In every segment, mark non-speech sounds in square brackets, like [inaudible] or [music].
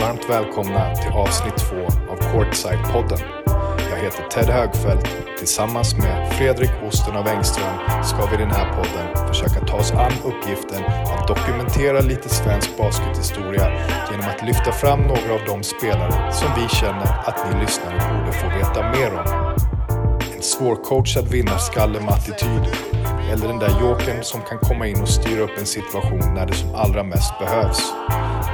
Varmt välkomna till avsnitt två av Courtside-podden. Jag heter Ted Högfeldt. Tillsammans med Fredrik Osten av Engström ska vi i den här podden försöka ta oss an uppgiften att dokumentera lite svensk baskethistoria genom att lyfta fram några av de spelare som vi känner att ni lyssnare borde få veta mer om. En svårcoachad vinnarskalle med attityd eller den där jokern som kan komma in och styra upp en situation när det som allra mest behövs.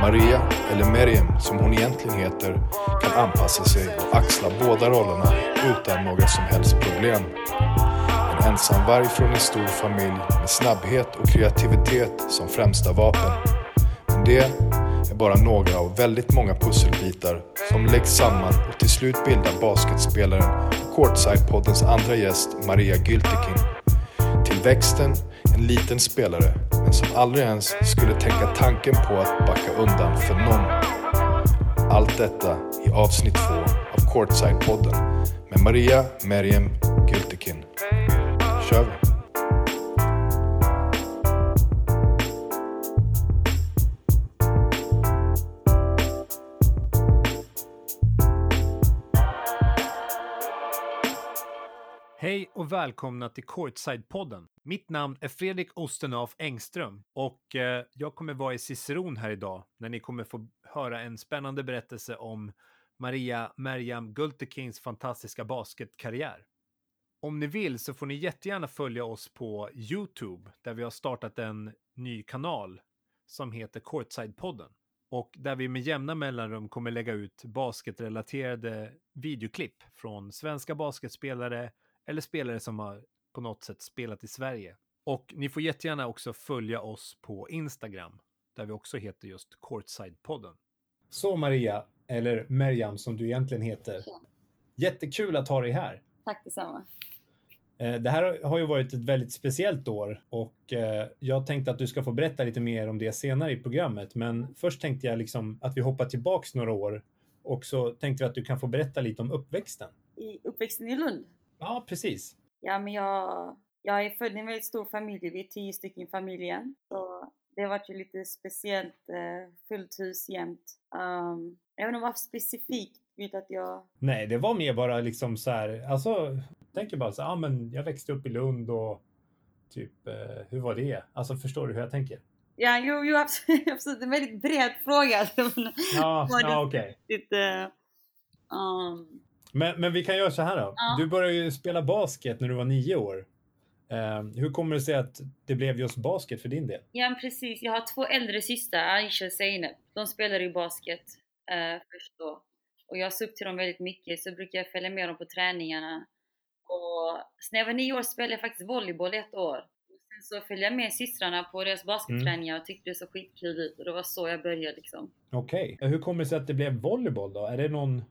Maria, eller Meriem som hon egentligen heter, kan anpassa sig och axla båda rollerna utan några som helst problem. En ensamvarg från en stor familj med snabbhet och kreativitet som främsta vapen. Men det är bara några av väldigt många pusselbitar som läggs samman och till slut bildar basketspelaren och Courtside-poddens andra gäst Maria Gyltekin. Växten en liten spelare, men som aldrig ens skulle tänka tanken på att backa undan för någon. Allt detta i avsnitt två av Courtside-podden med Maria Meriem Gültekin. kör vi! Och välkomna till Courtside-podden. Mitt namn är Fredrik Ostenaf Engström och eh, jag kommer vara i Ciceron här idag när ni kommer få höra en spännande berättelse om Maria Merjam Gultekins fantastiska basketkarriär. Om ni vill så får ni jättegärna följa oss på Youtube där vi har startat en ny kanal som heter Courtside-podden och där vi med jämna mellanrum kommer lägga ut basketrelaterade videoklipp från svenska basketspelare eller spelare som har på något sätt spelat i Sverige. Och ni får jättegärna också följa oss på Instagram, där vi också heter just Courtside-podden. Så Maria, eller Merjam som du egentligen heter. Jättekul att ha dig här. Tack detsamma. Eh, Det här har ju varit ett väldigt speciellt år och eh, jag tänkte att du ska få berätta lite mer om det senare i programmet. Men först tänkte jag liksom att vi hoppar tillbaks några år och så tänkte vi att du kan få berätta lite om uppväxten. I uppväxten i Lund? Ja, precis. Ja, men jag, jag är född i en väldigt stor familj. Vi är tio stycken i familjen. Så det har varit ju lite speciellt. Eh, fullt hus jämt. Um, jag vet inte vad specifikt vet att jag... Nej, det var mer bara liksom så här, alltså, tänker bara så här, men jag växte upp i Lund och typ, eh, hur var det? Alltså förstår du hur jag tänker? Ja, jo, jo [laughs] absolut. absolut. En väldigt bred fråga. [laughs] Ja, det ja okej. Lite... Um, Men, men vi kan göra så här då. Ja. Du började ju spela basket när du var nio år. Eh, hur kommer det sig att det blev just basket för din del? ja, precis. Jag har två äldre systrar, Aisha och Zeynep. De spelar ju basket eh, först då. Och jag såg upp till dem väldigt mycket, så brukar jag följa med dem på träningarna. Och när jag var nio år spelade jag faktiskt volleyboll ett år. Och sen så följde jag med systrarna på deras basketträningar och tyckte det såg skitkul ut. Och det var så jag började liksom. Okej. Hur kommer det sig att det blev volleyboll då? Är det någon,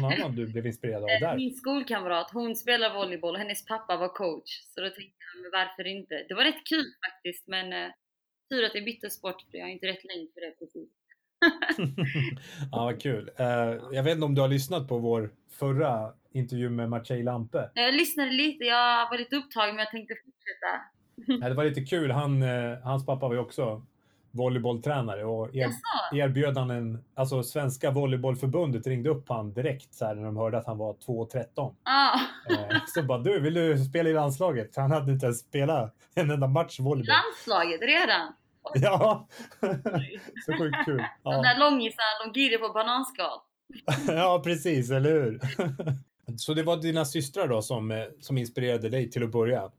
någon [laughs] annan du blev inspirerad av där? Min skolkamrat, hon spelar volleyboll och hennes pappa var coach. Så då tänkte jag, varför inte? Det var rätt kul faktiskt, men eh, tur att jag bytte sport för jag är inte rätt längd för det precis. [laughs] ja, vad kul. Eh, jag vet inte om du har lyssnat på vår förra intervju med Matej Lampe? Jag lyssnade lite, jag var lite upptagen men jag tänkte fortsätta. Nej, det var lite kul. Han, eh, hans pappa var ju också volleybolltränare och er, erbjöd han en, alltså Svenska volleybollförbundet ringde upp han direkt så här, när de hörde att han var 2,13. Ah, Eh, så bara du, vill du spela i landslaget? Han hade inte ens spelat en enda match volleyboll. landslaget redan? [laughs] Ja, så sjukt kul. [laughs] De Ja. där långisarna, de glider på bananskal. [laughs] ja, precis, eller hur? Så det var dina systrar då som, eh, som inspirerade dig till att börja?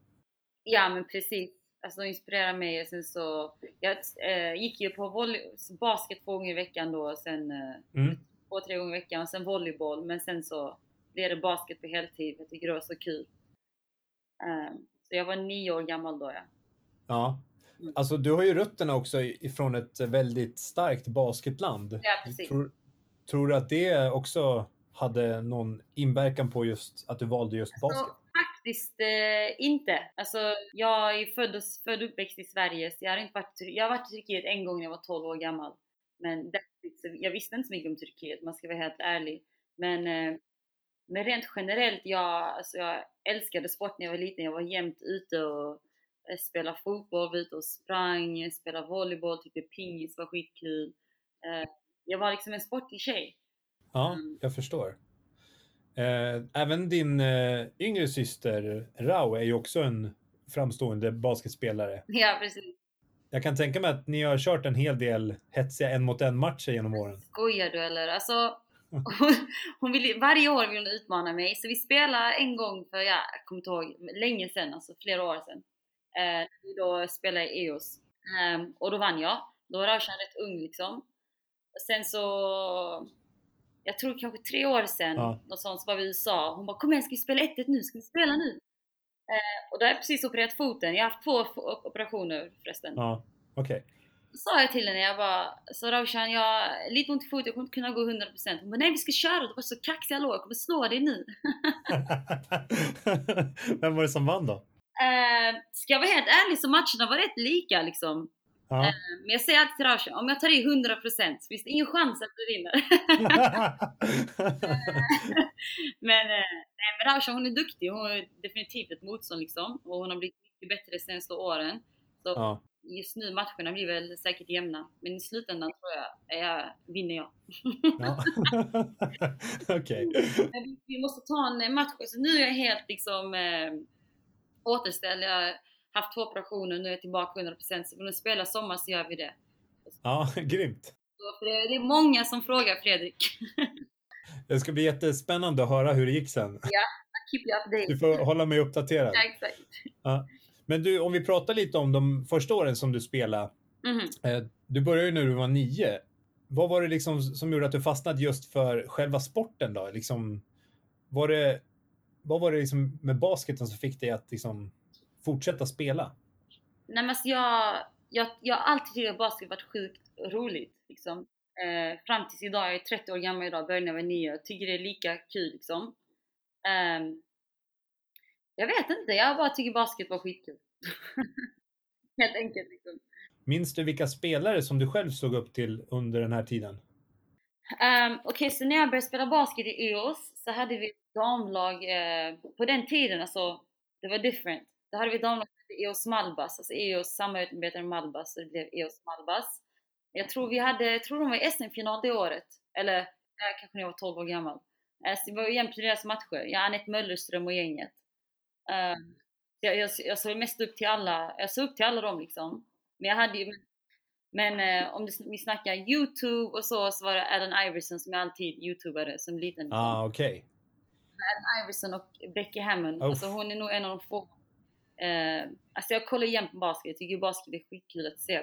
Ja men precis. Alltså de inspirerade mig och sen så, jag eh, gick ju på volley, basket två gånger i veckan då och sen eh, Mm. två, tre gånger i veckan och sen volleyboll. Men sen så blev det basket på heltid. Jag tycker det var så kul. Ehm, så jag var nio år gammal då ja. Ja. Mm. Alltså du har ju rötterna också ifrån ett väldigt starkt basketland. Ja precis. Tror, tror du att det också hade någon inverkan på just att du valde just basket? Så, faktiskt eh, inte. Alltså jag är född och, född och uppväxt i Sverige så jag har inte varit, jag har varit i Turkiet en gång när jag var 12 år gammal. Men jag visste inte så mycket om Turkiet, man ska vara helt ärlig. Men, eh, men rent generellt, jag, alltså jag älskade sport när jag var liten. Jag var jämt ute och eh, spela fotboll, var ute och sprang, spela volleyboll, tyckte pingis var skitkul. Eh, jag var liksom en sportig tjej. Ja, Mm. jag förstår. Eh, Även din eh, yngre syster Rao är ju också en framstående basketspelare. Ja, precis. Jag kan tänka mig att ni har kört en hel del hetsiga en mot en matcher genom åren. Skojar du eller? Alltså, [laughs] hon, hon vill, varje år vill hon utmana mig. Så vi spelade en gång för, ja, jag kommer inte ihåg, länge sedan, alltså flera år sedan. Eh, då spelade i EOS. Ehm, och då vann jag. Då var Raushan rätt ung liksom. Sen så, jag tror kanske tre år sedan, Ja. något sånt, så var vi i USA. Hon bara 'Kom igen, ska vi spela 1-1 nu? Ska vi spela nu?' Eh, och då har jag precis opererat foten. Jag har haft två operationer förresten. Ja, okej. Då sa jag till henne, jag bara Så Raushan, jag har lite ont i foten, jag kommer inte kunna gå 100% Hon bara nej vi ska köra, du var så kaxig hallå, jag kommer slå dig nu [laughs] Vem var det som vann då? eh, Ska jag vara helt ärlig så matcherna var rätt lika liksom Ja. eh, Men jag säger alltid till Raushan, om jag tar i 100% så finns det ingen chans att du vinner [laughs] Men, eh, nej, men Raushan hon är duktig, hon är definitivt ett motstånd liksom Och hon har blivit mycket bättre de senaste åren Så ja. just nu matcherna blir väl säkert jämna Men i slutändan tror jag, jag vinner jag ja. [laughs] Okej. Men vi, måste ta en match. Så nu är jag helt liksom eh, återställd. Jag haft två operationer, nu är jag tillbaka 100% så vill du spela sommar så gör vi det. Ja, [laughs] grymt. Så, det, är många som frågar Fredrik. [laughs] Det ska bli jättespännande att höra hur det gick sen. Keep you updated. Du får hålla mig uppdaterad. Ja, exakt. Men du, om vi pratar lite om de första åren som du spelade. Eh, Du började ju när du var nio. Vad var det liksom som gjorde att du fastnade just för själva sporten då? Liksom, var det, vad var det liksom med basketen som fick dig att liksom fortsätta spela? Nej men alltså jag, jag, jag har alltid tyckt att basket varit sjukt roligt. Liksom. Eh, fram tills idag, jag är 30 år gammal idag, började när jag var 9. Jag tycker det är lika kul liksom. Ehm, jag vet inte, jag bara tycker basket var skitkul. [laughs] Helt enkelt liksom. Minns du vilka spelare som du själv såg upp till under den här tiden? Um, Okej, så när jag började spela basket i EOS så hade vi ett damlag eh, på den tiden, alltså det var different. Då hade vi damlag som hette EOS Malbas, alltså EOS samarbetade med Malbas så det blev EOS Malbas. Jag tror vi hade, jag tror de var i SM-final det året. Eller eh, kanske när jag var 12 år gammal. Så det var jämnt i deras matcher. Jag Anette Möllerström och gänget. Um, jag, jag, jag såg mest upp till alla, jag såg upp till alla dem liksom. Men jag hade ju, men eh, om det, vi snackar Youtube och så, så var det Allen Iverson som jag alltid youtubade som liten. Ah, okej. Allen Iverson och Becky Hammond. Oh. Alltså hon är nog en av de få. Eh, alltså jag kollar igen på basket, jag tycker basket är skitkul att se.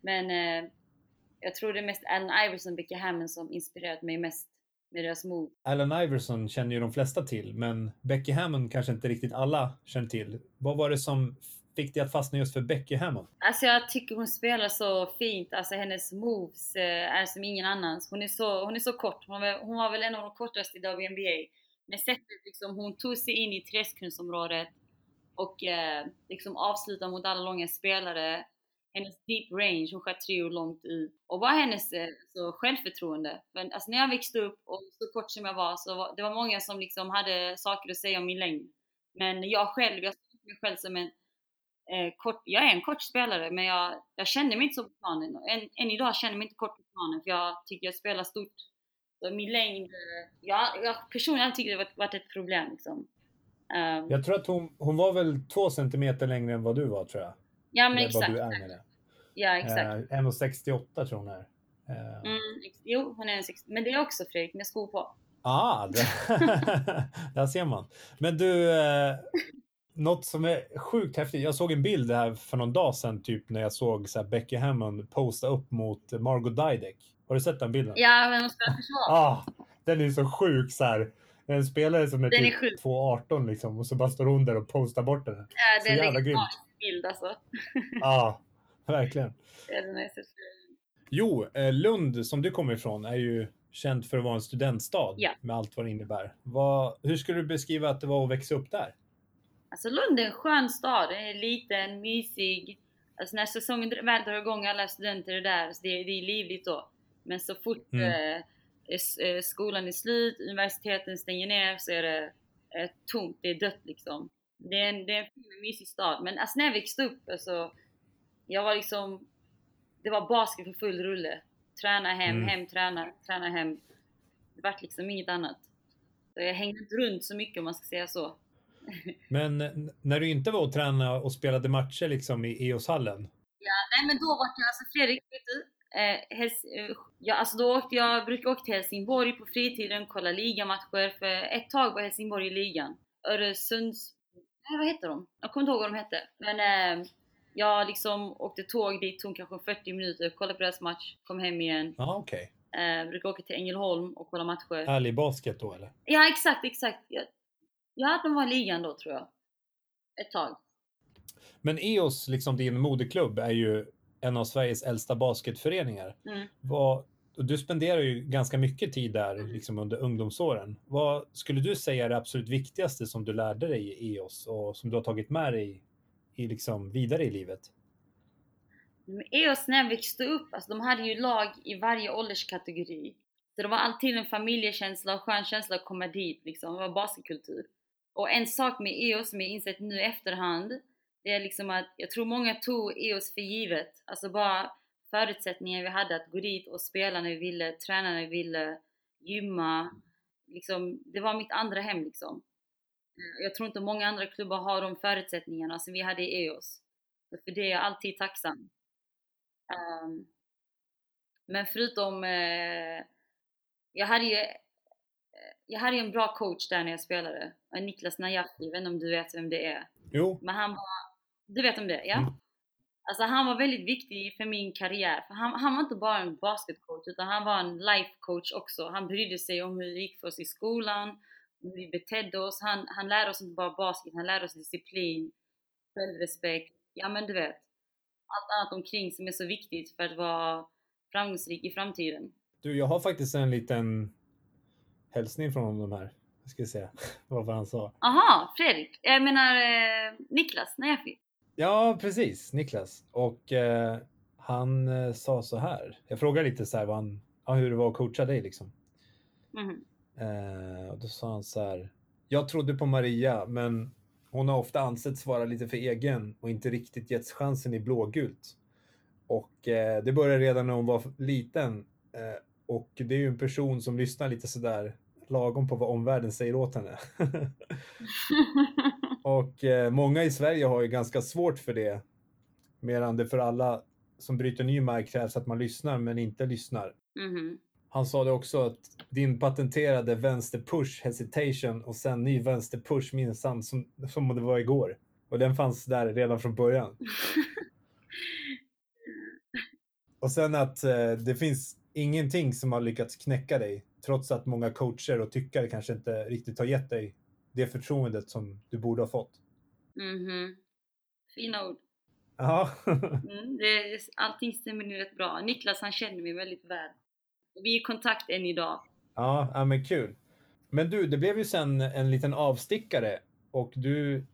Men eh, jag tror det är mest Allen Iverson och Becky Hammond som inspirerat mig mest med deras move. Allen Iverson känner ju de flesta till, men Becky Hammond kanske inte riktigt alla känner till. Vad var det som fick dig att fastna just för Becky Hammond? Alltså jag tycker hon spelar så fint, alltså hennes moves eh, är som ingen annans. Hon är så, hon är så kort, hon var, hon var väl en av de kortaste i WNBA. Men sättet liksom, hon tog sig in i träskkundsområdet och eh, liksom avsluta mot alla långa spelare. Hennes deep range, hon sköt treor långt ut. Och bara hennes eh, så självförtroende. Men alltså när jag växte upp och så kort som jag var så var det var många som liksom hade saker att säga om min längd. Men jag själv, jag såg mig själv som en eh, kort, jag är en kort spelare men jag, jag känner mig inte så på planen. Än, än idag känner jag mig inte kort på planen för jag tycker jag spelar stort. Så min längd, eh, jag, jag personligen tycker det varit, varit ett problem liksom. Um, Jag tror att hon, hon var väl två centimeter längre än vad du var, tror jag. ja men Eller exakt. Vad du är med det. Ja exakt. Eh, 1,68 tror jag hon är. Eh, Mm, jo, hon är en 60. Men det är också Fredrik med skor på. Ah, det, [laughs] där ser man. Men du, eh, något som är sjukt häftigt. Jag såg en bild här för någon dag sedan, typ när jag såg så här, Becky Hammond posta upp mot Margot Didek. Har du sett den bilden? Ja, men hon spelar försvar. Ah, den är så sjuk så här. En spelare som är Den är typ sjuk. 2,18 liksom och så bara står hon där och postar bort den. Ja, så det är en jävla legendarisk bild alltså. [laughs] Ja, verkligen. Är den. Jo, eh, Lund som du kommer ifrån är ju känd för att vara en studentstad Ja. med allt vad det innebär. Vad, hur skulle du beskriva att det var att växa upp där? Alltså Lund är en skön stad. Den är liten, mysig. Alltså när säsongen väl drar igång, alla studenter är där, så det, det är livligt då. Men så fort Mm. eh, skolan är slut, universiteten stänger ner, så är det eh, tomt, det är dött liksom. Det är en, det är en fin och mysig stad. Men alltså när jag växte upp, alltså, jag var liksom, det var basket för full rulle. Träna hem, Mm. hem, träna, träna hem. Det vart liksom inget annat. Så jag hängde inte runt så mycket om man ska säga så. [laughs] Men när du inte var och tränade och spelade matcher liksom i EOS-hallen? Nej men då var jag, alltså Fredrik, vet du? Eh, Hels, eh, ja, alltså då åkte jag, brukade åka till Helsingborg på fritiden, kolla ligamatcher. För ett tag var Helsingborg i ligan. Öresunds... Nej, vad heter de? Jag kommer inte ihåg vad de hette. Men eh, jag liksom åkte tåg dit, tog kanske 40 minuter, kollade på deras match, kom hem igen. Ja, okej. Eh, brukade åka till Ängelholm och kolla matcher. Ärlig basket då eller? Ja exakt, exakt. Jag, ja, de var i ligan då tror jag. Ett tag. Men EOS, liksom din moderklubb, är ju en av Sveriges äldsta basketföreningar. Mm. Vad, och du spenderar ju ganska mycket tid där liksom under ungdomsåren. Vad skulle du säga är det absolut viktigaste som du lärde dig i EOS och som du har tagit med dig i, liksom vidare i livet? EOS när jag växte upp, alltså de hade ju lag i varje ålderskategori. Så det var alltid en familjekänsla och skön känsla att komma dit liksom. Det var basketkultur. Och en sak med EOS som jag insett nu i efterhand, det är liksom att jag tror många tog EOS för givet. Alltså bara förutsättningar vi hade att gå dit och spela när vi ville, träna när vi ville, gymma. Liksom, det var mitt andra hem liksom. Jag tror inte många andra klubbar har de förutsättningarna som vi hade i EOS. För det är jag alltid tacksam. Ehm, men förutom, eh, jag hade ju jag hade ju en bra coach där när jag spelade. Niklas Najafi, jag vet inte om du vet vem det är. Jo, Men han var, du vet om det? Ja? Mm. Alltså han var väldigt viktig för min karriär. För han, han var inte bara en basketcoach utan han var en life coach också. Han brydde sig om hur det gick för oss i skolan, hur vi betedde oss. Han, han lärde oss inte bara basket, han lärde oss disciplin, självrespekt. Ja men du vet. Allt annat omkring som är så viktigt för att vara framgångsrik i framtiden. du, jag har faktiskt en liten hälsning från honom här. Jag ska se [laughs] vad han sa. Aha, Fredrik. Jag menar eh, Niklas Najafi. Ja, precis. Niklas. Och eh, han eh, sa så här. Jag frågade lite så här vad han, ja, hur det var att coacha dig liksom. Mhm. Eh, och då sa han så här. Jag trodde på Maria, men hon har ofta ansetts vara lite för egen och inte riktigt getts chansen i blågult. Och eh, det började redan när hon var liten. Eh, och det är ju en person som lyssnar lite sådär lagom på vad omvärlden säger åt henne. [laughs] [laughs] och eh, många i Sverige har ju ganska svårt för det. Medan det för alla som bryter ny mark krävs att man lyssnar men inte lyssnar. Mhm. Han sa det också att din patenterade vänster push hesitation och sen ny vänster push minsann som, som om det var igår. Och den fanns där redan från början. [laughs] Och sen att eh, det finns ingenting som har lyckats knäcka dig trots att många coacher och tyckare kanske inte riktigt har gett dig det förtroendet som du borde ha fått. Mhm. Fina ord. Ja, [laughs] Mm, det, allting stämmer nu rätt bra. Niklas han känner mig väldigt väl. Vi är i kontakt än idag. ja, ja men kul. Men du, det blev ju sen en liten avstickare och du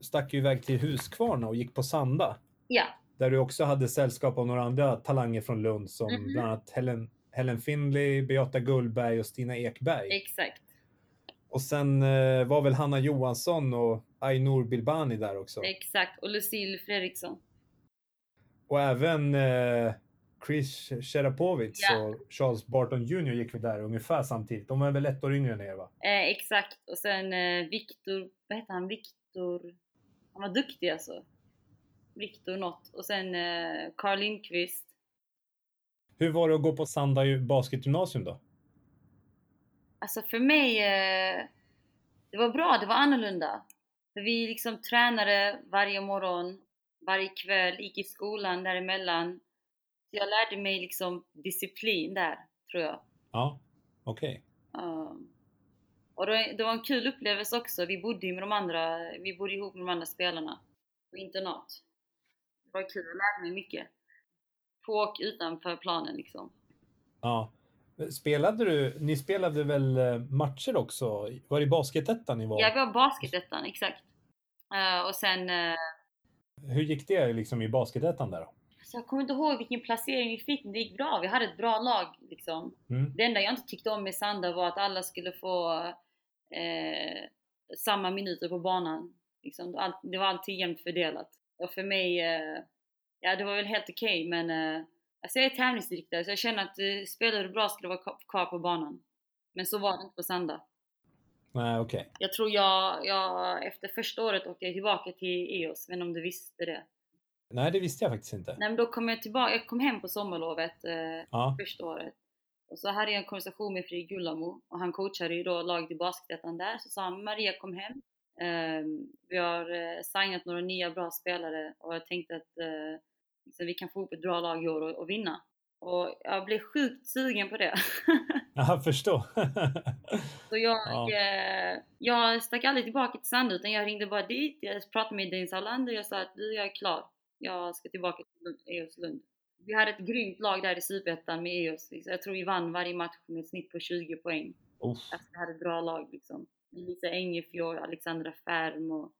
stack ju iväg till Huskvarna och gick på Sanda. Ja, Där du också hade sällskap av några andra talanger från Lund som Mhm. bland annat Helen, Helen Findlay, Beata Gullberg och Stina Ekberg. exakt. Och sen eh, var väl Hanna Johansson och Ainur Bilbani där också. Exakt. Och Lucille Fredriksson. Och även eh, Chris Sherapovic Ja. och Charles Barton Jr gick vi där ungefär samtidigt. De var väl ett år yngre än er va? Eh, exakt. Och sen eh, Viktor, vad heter han? Viktor. Han var duktig alltså. Viktor något. Och sen eh, Carl Lindqvist. Hur var det att gå på Sanda basketgymnasium då? Alltså för mig, eh, det var bra, det var annorlunda. För vi liksom tränade varje morgon, varje kväll, gick i skolan däremellan. Så jag lärde mig liksom disciplin där, tror jag. Ja, okej. Um, och det, det var en kul upplevelse också. Vi bodde med de andra, vi bodde ihop med de andra spelarna på internat. Det var kul, jag lärde mig mycket. På och utanför planen liksom. Ja. Spelade du, ni spelade väl eh, matcher också? Var det i basketettan ni var? Ja, vi var basketettan, exakt. Uh, och sen uh, Hur gick det liksom i basketettan där då? Så jag kommer inte ihåg vilken placering vi fick, men det gick bra. Vi hade ett bra lag liksom. Mm. Det enda jag inte tyckte om med Sanda var att alla skulle få eh, samma minuter på banan. Liksom, allt, det var alltid jämnt fördelat. Och för mig, eh, ja det var väl helt okej okay, men eh, alltså jag är tävlingsriktad så jag känner att eh, spelar du bra ska du vara kvar på banan. Men så var det inte på söndag. Nej, okej. Okay. Jag tror jag, jag, efter första året åkte jag tillbaka till EOS, men om du visste det? Nej, det visste jag faktiskt inte. Nej, men då kom jag tillbaka, jag kom hem på sommarlovet eh, ja. första året. Och så hade jag en konversation med Fredrik Gullamo och han coachade ju då laget i Basketettan där. Så sa han Maria kom hem. Eh, vi har eh, signat några nya bra spelare och jag tänkte att eh, liksom, vi kan få upp ett bra lag i år och, och vinna. Och jag blev sjukt sugen på det. [laughs] jag förstår. så jag, ja. eh, jag stack aldrig tillbaka till Sandö utan jag ringde bara dit. Jag pratade med Denis Arlander och jag sa att jag är klar. Jag ska tillbaka till EOS Lund. Vi hade ett grymt lag där i Superettan med EOS. Jag tror vi vann varje match med ett snitt på 20 poäng. Alltså, vi hade ett bra lag liksom. Lisa Engefjord, Alexandra Färm och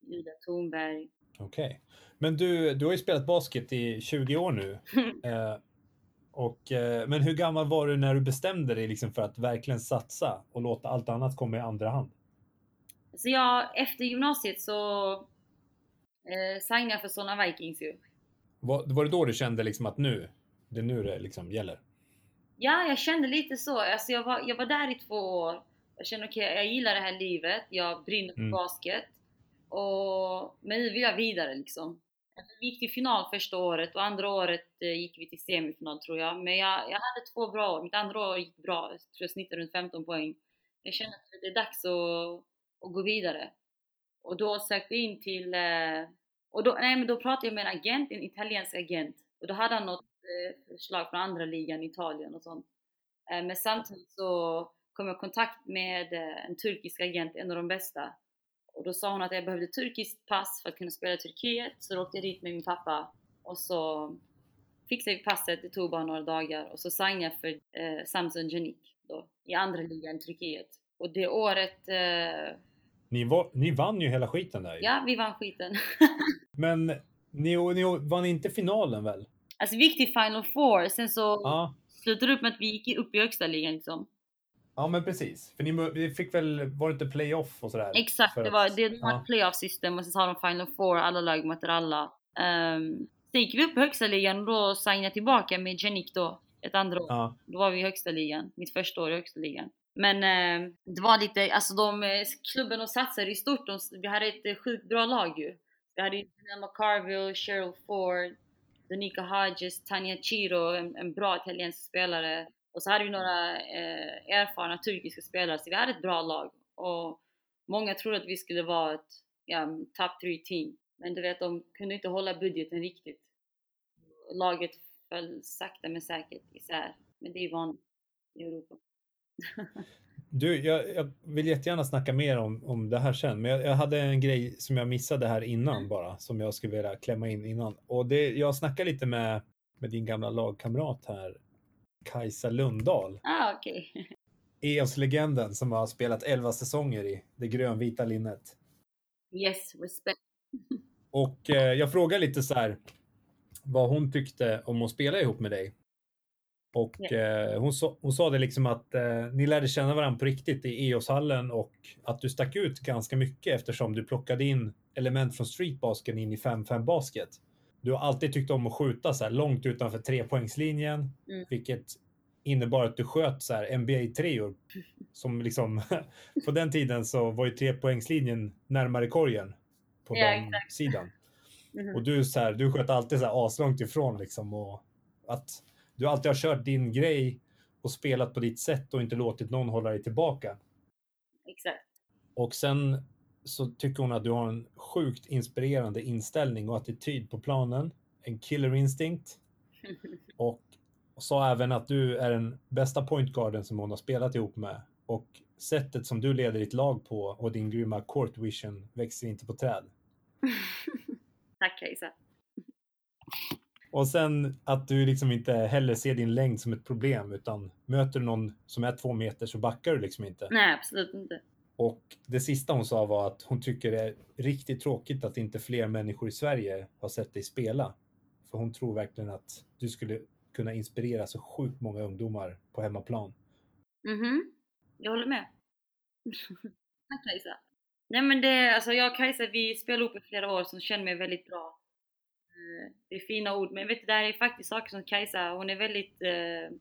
Julia Thornberg. Okej. Okay. Men du, du har ju spelat basket i 20 år nu. [laughs] eh, och, eh, men hur gammal var du när du bestämde dig liksom för att verkligen satsa och låta allt annat komma i andra hand? Så jag, efter gymnasiet så eh, signade jag för Solna Vikings ju. Var, var det då du kände liksom att nu, det är nu det liksom gäller? Ja, jag kände lite så. Alltså jag, var, jag var där i två år. Jag kände okej, okay, jag gillar det här livet. Jag brinner för mm. basket. Och, men nu vill jag vidare liksom. Alltså, vi gick till final första året och andra året eh, gick vi till semifinal tror jag. Men jag, jag hade två bra år. Mitt andra år gick bra. Jag tror jag snittade runt 15 poäng. Jag kände att det är dags att, att gå vidare. Och då sökte jag in till... Eh, och då, nej, men då pratade jag med en agent, en italiensk agent. Och då hade han något eh, förslag från andra ligan, Italien och sånt. Men samtidigt så kom jag i kontakt med en turkisk agent, en av de bästa. Och då sa hon att jag behövde turkiskt pass för att kunna spela i Turkiet. Så då åkte jag dit med min pappa. Och så fixade vi passet, det tog bara några dagar. Och så signade jag för eh, Samson Janik då, i andra ligan i Turkiet. Och det året... Eh... Ni, var, ni vann ju hela skiten där Ja, vi vann skiten. [laughs] Men ni, ni vann inte finalen väl? Alltså vi gick till Final Four, sen så ja. slutade det upp med att vi gick upp i högsta ligan liksom. Ja men precis. För ni fick väl, var det inte playoff och sådär? Exakt, det var, det var ja. ett playoff system och sen sa de final four, alla lag möter alla. Um, sen gick vi upp i högsta ligan och då signade jag tillbaka med Janik då, ett andra år. Ja. Då var vi i högsta ligan, mitt första år i högsta ligan. Men eh, det var lite, alltså de, eh, klubben de satsade i stort, de, vi hade ett eh, sjukt bra lag ju. Vi hade Emma Carville, Cheryl Ford, Danica Hodges, Tanja Chiro, en, en bra italiensk spelare. Och så hade vi några eh, erfarna turkiska spelare, så vi hade ett bra lag. Och många trodde att vi skulle vara ett ja, top 3 team. Men du vet, de kunde inte hålla budgeten riktigt. Laget föll sakta men säkert isär. Men det är vanligt i Europa. [laughs] Du, jag, jag, vill jättegärna snacka mer om, om det här sen, men jag, jag, hade en grej som jag missade här innan mm. bara, som jag skulle vilja klämma in innan. Och det, jag snackade lite med, med din gamla lagkamrat här, Kajsa Lundahl. Ah, okej. [laughs] Okay. EOS-legenden som har spelat 11 säsonger i det grönvita linnet. Yes, respect. [laughs] Och eh, jag frågade lite så här vad hon tyckte om att spela ihop med dig. Och yeah. eh, hon, sa, hon sa det liksom att eh, ni lärde känna varandra på riktigt i EOS-hallen och att du stack ut ganska mycket eftersom du plockade in element från streetbasken in i 5-5 basket du har alltid tyckt om att skjuta så här långt utanför trepoängslinjen, mm. vilket innebar att du sköt så här NBA-treor. Som liksom, [laughs] på den tiden så var ju trepoängslinjen närmare korgen på ja, den exakt. sidan. Mm. Och du, så här, du sköt alltid så här aslångt ifrån liksom och att du alltid har kört din grej och spelat på ditt sätt och inte låtit någon hålla dig tillbaka. Exakt. Och sen så tycker hon att du har en sjukt inspirerande inställning och attityd på planen. En killer instinct. [laughs] Och, sa även att du är den bästa pointguarden som hon har spelat ihop med. Och sättet som du leder ditt lag på och din grymma court vision växer inte på träd. [laughs] Tack Kajsa. Och sen att du liksom inte heller ser din längd som ett problem utan möter du någon som är två meter så backar du liksom inte. Nej, absolut inte. Och det sista hon sa var att hon tycker det är riktigt tråkigt att inte fler människor i Sverige har sett dig spela. För hon tror verkligen att du skulle kunna inspirera så sjukt många ungdomar på hemmaplan. Mhm, jag håller med. [laughs] Tack Kajsa. Nej men det, alltså jag och Kajsa vi spelade ihop i flera år som känner mig väldigt bra. Eh, det är fina ord men vet du, det här är faktiskt saker som Kajsa, hon är väldigt, eh,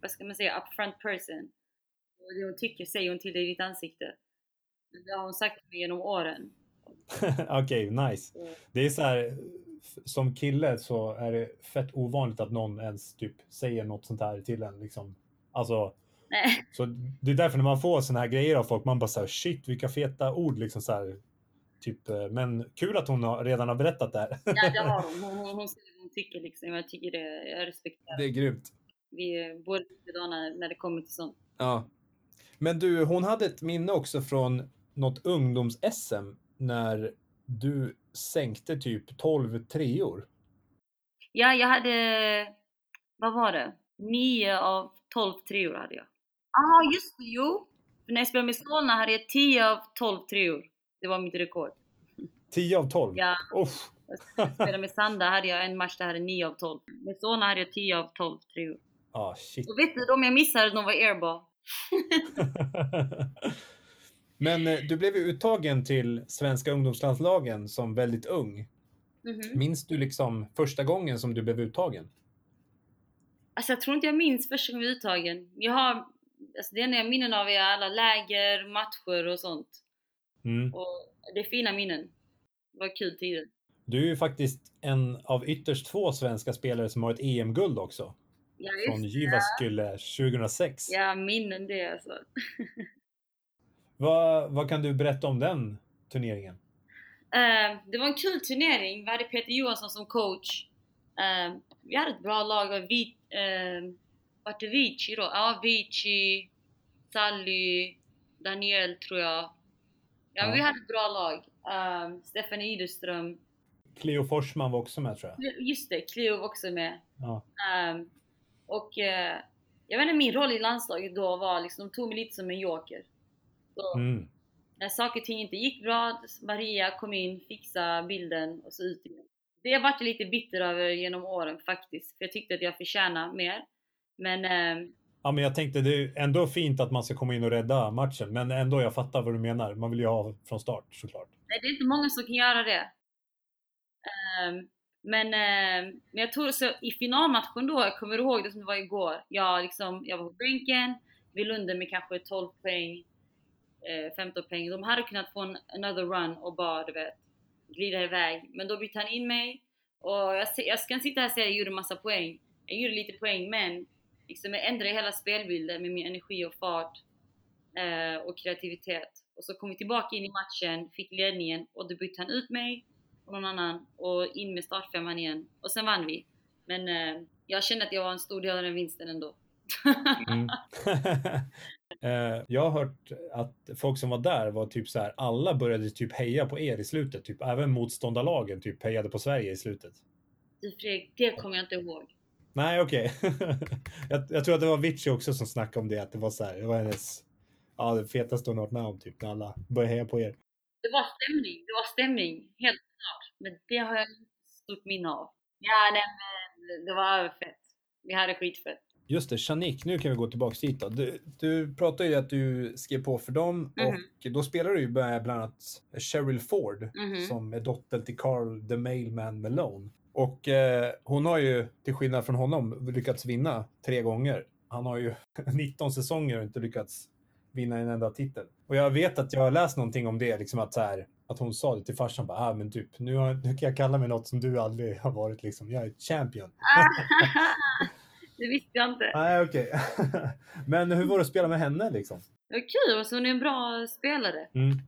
vad ska man säga, upfront person. Och det hon tycker säger hon till dig i ditt ansikte. Det har hon sagt genom åren. [laughs] Okej, nice. Så, Det är så här, som kille så är det fett ovanligt att någon ens typ säger något sånt här till en. Liksom. Alltså, nej, [laughs] så det är därför när man får såna här grejer av folk, man bara så här, shit vilka feta ord liksom så här. Typ, eh, men kul att hon har, redan har berättat det här. ja, det har [laughs] hon. Hon, hon, hon säger vad hon tycker liksom. Jag tycker det, jag respekterar. det är grymt. Vi är båda likadana när det kommer till sånt. Ja. Men du, hon hade ett minne också från något ungdoms-SM när du sänkte typ 12 treor. Ja, jag hade, vad var det? 9 av 12 treor hade jag. Ja, ah, just det, jo! För när jag spelade med Solna hade jag 10 av 12 treor. Det var mitt rekord. 10 av 12. Ja, Uff. jag spelade med Sanda hade jag en match där jag hade 9 av 12. Med Solna hade jag 10 av 12 treor. Ah, shit. Och vet du, de jag missade, de var airball. [laughs] [laughs] [laughs] Men eh, du blev ju uttagen till svenska ungdomslandslagen som väldigt ung. Mhm. Minns du liksom första gången som du blev uttagen? Alltså jag tror inte jag minns första gången jag var uttagen. Jag har, alltså det enda jag minnen av är alla läger, matcher och sånt. Mm. Och det är fina minnen. Det var kul tider. Du är ju faktiskt en av ytterst två svenska spelare som har ett EM-guld också. Ja, Från Jyväskylä 2006. Ja, minnen det alltså. [laughs] Vad, vad kan du berätta om den turneringen? Eh, det var en kul turnering. Vi hade Peter Johansson som coach. Eh, vi hade ett bra lag. Och Vi, uh, vart det Vici då? Ja, Vici, Sally, Daniel tror jag. Ja, Ja. vi hade ett bra lag. Uh, Stefan Ideström. Cleo Forsman var också med tror jag. Just det, Cleo var också med. Ja. Um, och eh, jag vet inte, min roll i landslaget då var liksom, de tog mig lite som en joker. Så, Mm. När saker och ting inte gick bra, Maria kom in, fixade bilden och så ut igen. Det vart jag lite bitter över genom åren faktiskt, för jag tyckte att jag förtjänade mer. Men ehm, Ja, men jag tänkte det är ändå fint att man ska komma in och rädda matchen, men ändå jag fattar vad du menar. Man vill ju ha från start såklart. nej, det är inte många som kan göra det. Ehm, men, ehm, men jag tror så i finalmatchen då, jag kommer ihåg det som det var igår. Jag, liksom, jag var på bänken, vi låg under med kanske 12 poäng, eh, 15 poäng. De hade kunnat få en another run och bara du vet, glida iväg. Men då bytte han in mig och jag, jag ska inte sitta här och säga att jag gjorde massa poäng. Jag gjorde lite poäng men liksom jag ändrade hela spelbilden med min energi och fart eh, och kreativitet. Och så kom vi tillbaka in i matchen, fick ledningen och då bytte han ut mig och någon annan och in med startfemman igen. Och sen vann vi. Men eh, jag kände att jag var en stor del av den vinsten ändå. Mm. [laughs] Eh, jag har hört att folk som var där var typ så här, alla började typ heja på er i slutet, typ även motståndarlagen typ hejade på Sverige i slutet. Fredrik, det kommer jag inte ihåg. Nej, okej. [laughs] jag, jag tror att det var Vici också som snackade om det, att det var så här, det var hennes, ja, det fetaste hon varit med om typ, när alla började heja på er. Det var stämning, det var stämning, helt klart. Men det har jag inte stort minne av. Ja, nej men det var överfett. Vi hade skitfett. Just det, Shanik, nu kan vi gå tillbaka dit då. Du, du pratade ju att du skrev på för dem Mhm. och då spelar du ju bland annat Cheryl Ford Mhm. som är dotter till Carl the Mailman Malone. Och eh, hon har ju, till skillnad från honom, lyckats vinna tre gånger. Han har ju [laughs] 19 säsonger och inte lyckats vinna en enda titel. Och jag vet att jag har läst någonting om det, liksom att så här, att hon sa det till farsan, bara, ah, men typ, nu, har, nu kan jag kalla mig något som du aldrig har varit, liksom. Jag är champion. [laughs] det visste jag inte. Nej, okej. [laughs] Men hur var det att spela med henne liksom? Det var kul, alltså, hon är en bra spelare. Mm.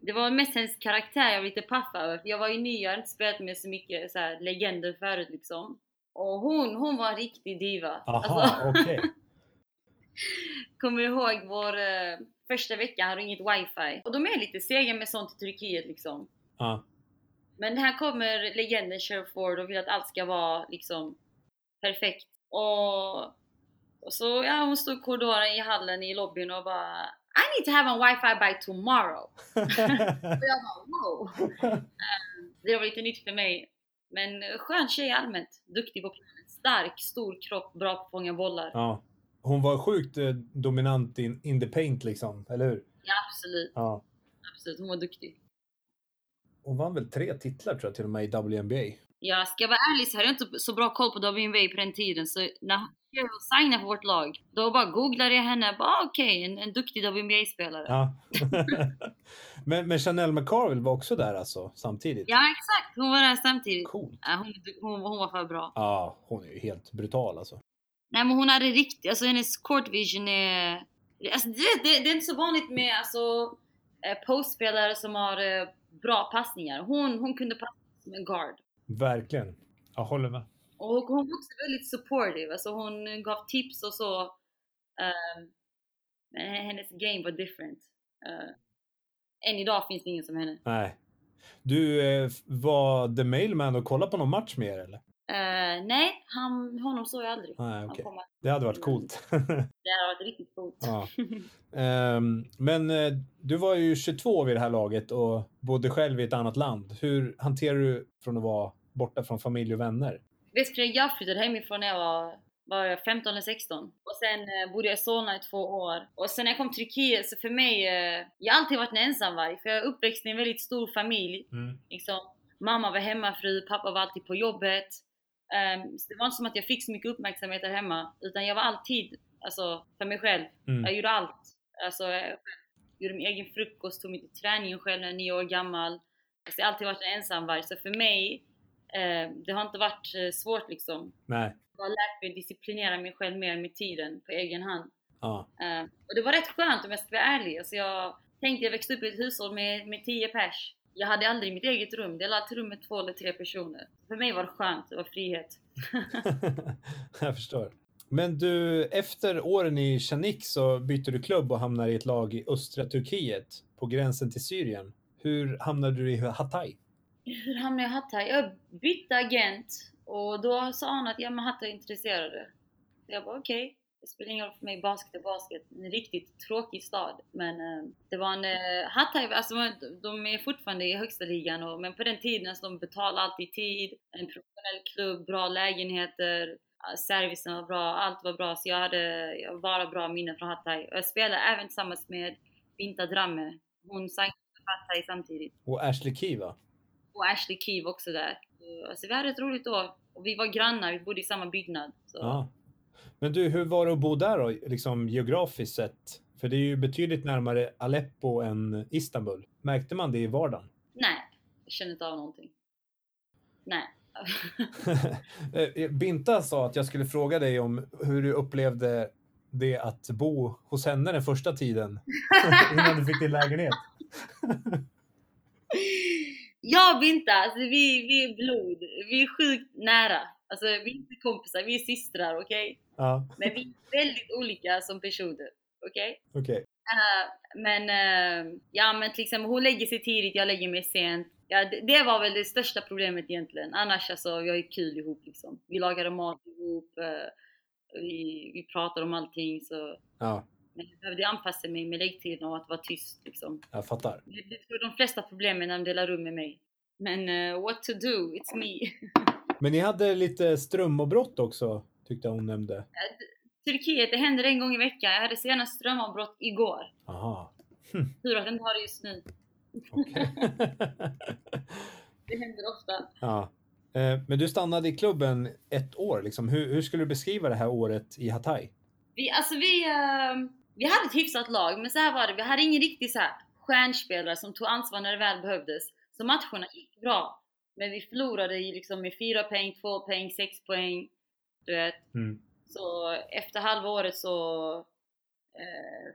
Det var mest hennes karaktär jag var lite paff över. För jag var ju ny, jag hade inte spelat med så mycket så här, legender förut liksom. Och hon, hon var en riktig diva. Aha, Alltså, okej. [laughs] kommer du ihåg vår eh, första vecka hade inget wifi. Och de är lite sega med sånt i Turkiet liksom. Ja. Men här kommer legenden Cheryl Ford och vill att allt ska vara liksom perfekt. Och, och så, ja hon stod i korridoren i hallen i lobbyn och bara I need to have a wifi by tomorrow. [laughs] Och jag bara wow. Det var lite nytt för mig. Men skön tjej allmänt. Duktig på planen. Stark, stor kropp, bra på att fånga bollar. ja. Hon var sjukt eh, dominant in, in the paint liksom, eller hur? Ja, absolut. Ja. absolut. Hon var duktig. Hon vann väl tre titlar tror jag till och med i WNBA. Ja, ska jag vara ärlig så hade jag inte så bra koll på WNBA på den tiden. Så när jag signade för vårt lag, då bara googlade jag henne. Bara ah, okej, okay, en, en duktig WNBA-spelare. Ja. [laughs] men, men Chanel McCarville var också där alltså, samtidigt? Ja, exakt. Hon var där samtidigt. Coolt. Ja, hon, hon, hon var för bra. Ja, hon är ju helt brutal alltså. Nej, men hon hade riktigt, alltså hennes court vision är... Alltså, det, det, det är inte så vanligt med alltså, eh, postspelare som har eh, bra passningar. Hon, hon kunde passa som en guard. Verkligen. Jag håller med. Och hon var också väldigt supportive. Alltså hon gav tips och så. Um, men hennes game var different. Uh, än idag finns det ingen som henne. Nej. Du, eh, var The Mailman och kollade på någon match med er eller? Uh, nej, han, honom såg jag aldrig. Nej, okay. Det hade varit coolt. [laughs] det hade varit riktigt coolt. Ja. Um, [laughs] men uh, du var ju 22 vid det här laget och bodde själv i ett annat land. Hur hanterar du från att vara borta från familj och vänner? Du, jag flyttade hemifrån när jag var, var 15 eller 16. Och sen uh, bodde jag i Solna i två år. Och sen när jag kom till Turkiet, så för mig, jag har alltid varit en ensamvarg. För jag är uppväxt i en väldigt stor familj. Mm. Liksom, mamma var hemmafru, pappa var alltid på jobbet. Um, det var inte som att jag fick så mycket uppmärksamhet där hemma, utan jag var alltid alltså, för mig själv. Mm. Jag gjorde allt. Alltså, jag gjorde min egen frukost, tog mig till träningen själv när jag var nio år gammal. Alltså, jag har alltid varit en ensamvarg, så för mig, eh, det har inte varit eh, svårt liksom. Nej. Jag har lärt mig disciplinera mig själv mer med tiden, på egen hand. Ja. Eh, och det var rätt skönt om jag ska vara ärlig. Alltså, jag tänkte, jag växte upp i ett hushåll med, med tio pers jag hade aldrig mitt eget rum. Jag ett rum med två eller tre personer. För mig var det skönt, det var frihet. [laughs] jag förstår. Men du, efter åren i Chanik så byter du klubb och hamnar i ett lag i östra Turkiet på gränsen till Syrien. Hur hamnade du i Hatay? Hur hamnade jag i Hatta? Jag bytte agent och då sa han att ja, men Hatta är intresserade. jag bara okej. Okay. Det spelar ingen roll för mig, basket är basket. En riktigt tråkig stad. Men eh, det var en... Eh, Hatay, alltså de är fortfarande i högsta ligan och, men på den tiden alltså, de betalade alltid tid. En professionell klubb, bra lägenheter, servicen var bra, allt var bra. Så jag hade jag bara bra minnen från Hatay. Och jag spelade även tillsammans med Binta Dramme. Hon sang för Hatay samtidigt. Och Ashley Kiva? Och Ashley Kiva också där. Alltså vi hade ett roligt år. Och vi var grannar, vi bodde i samma byggnad. Så. Ah. Men du, hur var det att bo där då, liksom geografiskt sett? För det är ju betydligt närmare Aleppo än Istanbul. Märkte man det i vardagen? Nej, jag kände inte av någonting. Nej. [laughs] Binta sa att jag skulle fråga dig om hur du upplevde det att bo hos henne den första tiden [laughs] innan du fick din lägenhet. [laughs] jag Binta, alltså vi, vi är blod. Vi är sjukt nära. Alltså vi är inte kompisar, vi är systrar, okej? Okay? Ja. Men vi är väldigt olika som personer, okej? Okay? Okej. Okay. Uh, men, uh, ja men till exempel hon lägger sig tidigt, jag lägger mig sent. Ja, det, det, var väl det största problemet egentligen. Annars alltså, har ju kul ihop liksom. Vi lagade mat ihop, uh, vi, vi pratade om allting så. Ja. Men jag behövde anpassa mig med läggtiden och att vara tyst liksom. Jag fattar. Det, det är de flesta problemen när de delar rum med mig. Men uh, what to do, it's me. [laughs] Men ni hade lite strömavbrott också, tyckte hon nämnde. Turkiet, det händer en gång i veckan. Jag hade senast strömavbrott igår. Aha. [laughs] Tur att jag inte har det just nu. Okay. [laughs] det händer ofta. Ja. Eh, men du stannade i klubben ett år. Liksom. Hur, hur skulle du beskriva det här året i Hatay? Vi, alltså vi, uh, vi hade ett hyfsat lag, men så här var det. Vi hade ingen riktig så här stjärnspelare som tog ansvar när det väl behövdes. Så matcherna gick bra. Men vi förlorade liksom med 4 poäng, 2 poäng, 6 poäng. Du vet. Mm. Så efter halva året så eh,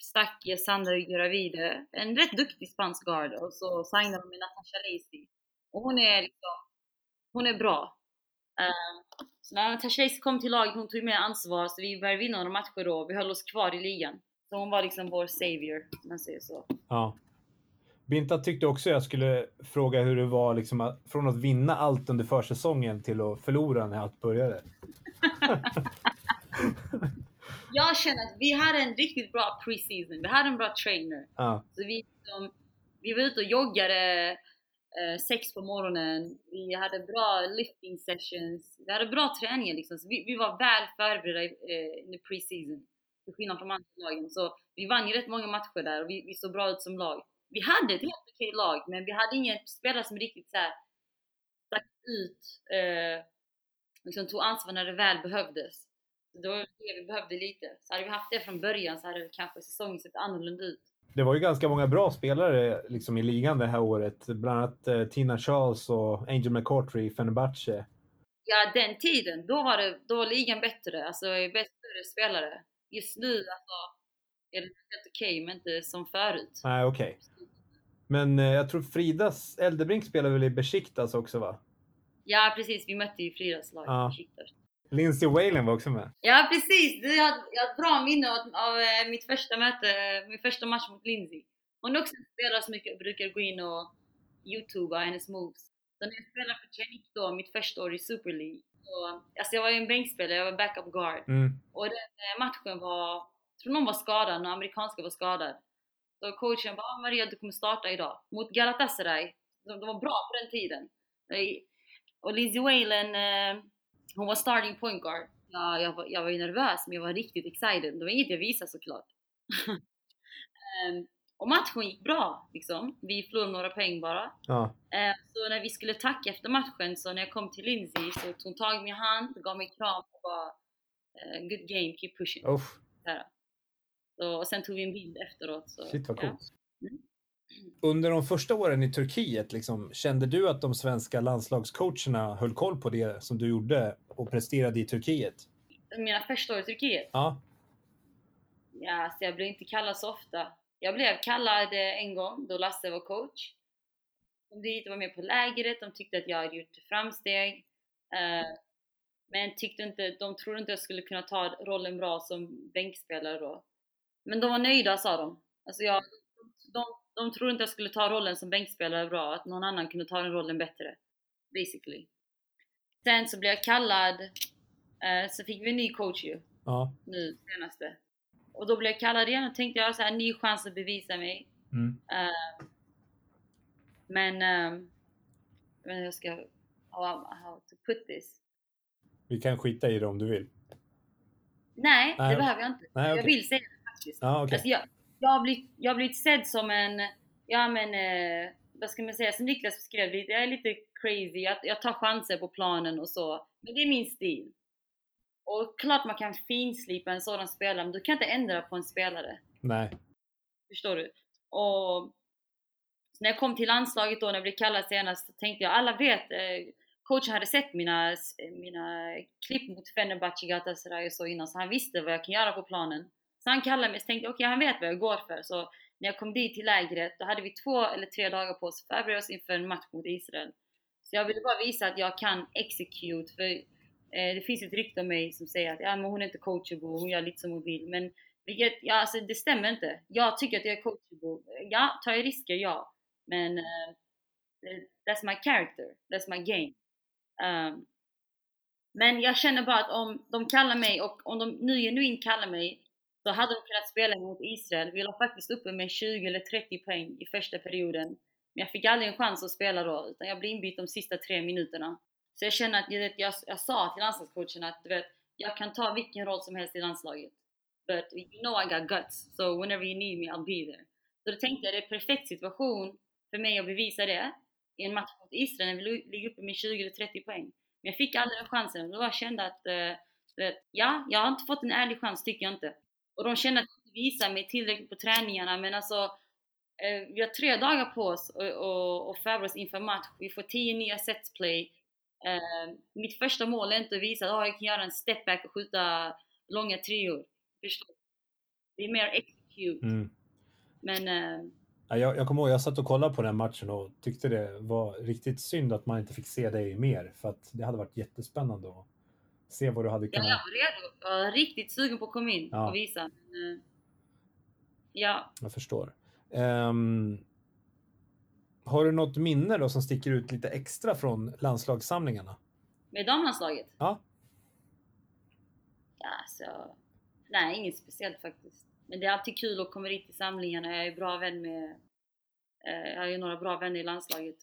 stack Sandra Gravide, en rätt duktig spansk guard, och så signade de med Natasha Lacey. Och hon är liksom, hon är bra. Så när Lacey kom till laget, hon tog mer ansvar, så vi började vinna några matcher då. Vi höll oss kvar i ligan. Så hon var liksom vår savior, om man säger så. Ja. Binta tyckte också jag skulle fråga hur det var liksom att, från att vinna allt under försäsongen till att förlora när allt började. [laughs] jag känner att vi hade en riktigt bra preseason. Vi hade en bra trainer. Ja. Så vi, liksom, vi var ute och joggade eh, sex på morgonen. Vi hade bra lifting sessions. Vi hade bra träningar liksom. Så vi, vi var väl förberedda eh, under preseason. Till skillnad från andra lagen. Så vi vann ju rätt många matcher där och vi, vi såg bra ut som lag. vi hade ett helt okej lag, men vi hade ingen spelare som riktigt så här stack ut, eh, liksom tog ansvar när det väl behövdes. Så det var det vi behövde lite. Så hade vi haft det från början så hade kanske säsongen sett annorlunda ut. Det var ju ganska många bra spelare liksom, i ligan det här året. Bland annat eh, Tina Charles och Angel McCautry i Fenerbahce. Ja, den tiden, då var, det, då var ligan bättre. Alltså bättre spelare. Just nu alltså, är det helt okej, okay, men inte som förut. Nej, okej. Okay. Men eh, jag tror Fridas Eldebrink spelar väl i Besiktas också va? Ja precis, vi mötte ju Fridas lag ja. Besiktas. Lindsey Whalen var också med. Ja precis, jag jag har bra minne av, eh, mitt första möte, min första match mot Lindsey. Hon är också en spelare som jag brukar gå in och youtuba hennes moves. Så när jag spelade för Tjenik då, mitt första år i Super League, så, alltså jag var ju en bänkspelare, jag var backup guard. Mm. Och den eh, matchen var, jag tror någon var skadad, någon amerikanska var skadad. Så coachen bara, ah, Maria du kommer starta idag. Mot Galatasaray. De, de var bra på den tiden. Och Lizzie Whalen, eh, hon var starting point guard. Ja, jag, var, jag var ju nervös men jag var riktigt excited. Det var inget jag visade såklart. um, [laughs] och matchen gick bra liksom. Vi förlorade några poäng bara. Ja. Uh, så när vi skulle tacka efter matchen så när jag kom till Lindsay så tog hon tag i min hand, gav mig kram och bara uh, Good game, keep pushing. Uff. Så, och sen tog vi en bild efteråt. Så, Shit vad coolt. Ja. Mm. Under de första åren i Turkiet, liksom, kände du att de svenska landslagscoacherna höll koll på det som du gjorde och presterade i Turkiet? Mina första år i Turkiet? Ja. Ja, alltså jag blev inte kallad så ofta. Jag blev kallad en gång då Lasse var coach. De dit var med på lägret, de tyckte att jag hade gjort framsteg. Eh, men tyckte inte, de trodde inte jag skulle kunna ta rollen bra som bänkspelare då. Men de var nöjda sa de. Alltså jag, de, de trodde inte jag skulle ta rollen som bänkspelare bra, att någon annan kunde ta den rollen bättre. Basically. Sen så blev jag kallad, eh, så fick vi en ny coach ju. Ja. Nu senaste. Och då blev jag kallad igen och tänkte jag har en ny chans att bevisa mig. Mm. Uh, men, uh, men jag ska, how, how to put this. Vi kan skita i det om du vill. Nej, Nej. det behöver jag inte. Nej, okay. Jag vill säga det faktiskt. Ah, okay. alltså jag, jag har blivit, jag har blivit sedd som en, ja men, eh, vad ska man säga, som Niklas beskrev lite, jag är lite crazy, jag, jag tar chanser på planen och så. Men det är min stil. Och klart man kan finslipa en sådan spelare, men du kan inte ändra på en spelare. Nej. Förstår du? Och när jag kom till landslaget då, när jag blev kallad senast, så tänkte jag, alla vet, eh, coachen hade sett mina, mina klipp mot Fenerbahce, Galatasaray och så innan, så han visste vad jag kan göra på planen. Så han kallade mig och tänkte okej, okay, han vet vad jag går för. Så när jag kom dit till lägret, då hade vi två eller tre dagar på oss att förbereda oss inför en match mot Israel. Så jag ville bara visa att jag kan execute, för eh, det finns ett rykte om mig som säger att ja, men hon är inte coachable, hon gör lite som hon vill. Men vilket, ja, alltså, det stämmer inte. Jag tycker att jag är coachable. Ja, tar jag risker? Ja. Men uh, that's my character, that's my game. Um, men jag känner bara att om de kallar mig och om de nu genuint kallar mig så hade de kunnat spela mot Israel. Vi låg faktiskt uppe med 20 eller 30 poäng i första perioden. Men jag fick aldrig en chans att spela då, utan jag blev inbytt de sista tre minuterna. Så jag känner att jag, jag, jag sa till landslagscoachen att du vet, jag kan ta vilken roll som helst i landslaget. But you know I got guts, so whenever you need me I'll be there. Så då tänkte jag det är en perfekt situation för mig att bevisa det i en match mot Israel när vi ligger uppe med 20 eller 30 poäng. Men jag fick aldrig den chansen och då jag att uh, ja, jag har inte fått en ärlig chans tycker jag inte. Och de kände att de inte visade mig tillräckligt på träningarna men alltså eh, vi har tre dagar på oss och, och, och förbereda oss inför match. Vi får tio nya setplay. Eh, mitt första mål är inte att visa att oh, jag kan göra en stepback och skjuta långa treor. Förstår Det är mer execute. Mm. Men eh, jag, jag kommer ihåg, jag satt och kollade på den matchen och tyckte det var riktigt synd att man inte fick se dig mer för att det hade varit jättespännande att se vad du hade kunnat... Ja, jag var redo. Jag var riktigt sugen på att komma in ja. och visa. Men, eh, ja. Jag förstår. Um, har du något minne då som sticker ut lite extra från landslagssamlingarna? Med damlandslaget? Ja. Ja, så... Nej, inget speciellt faktiskt. Men det är alltid kul att komma dit till samlingarna. Jag är bra vän med... Eh, jag har ju några bra vänner i landslaget.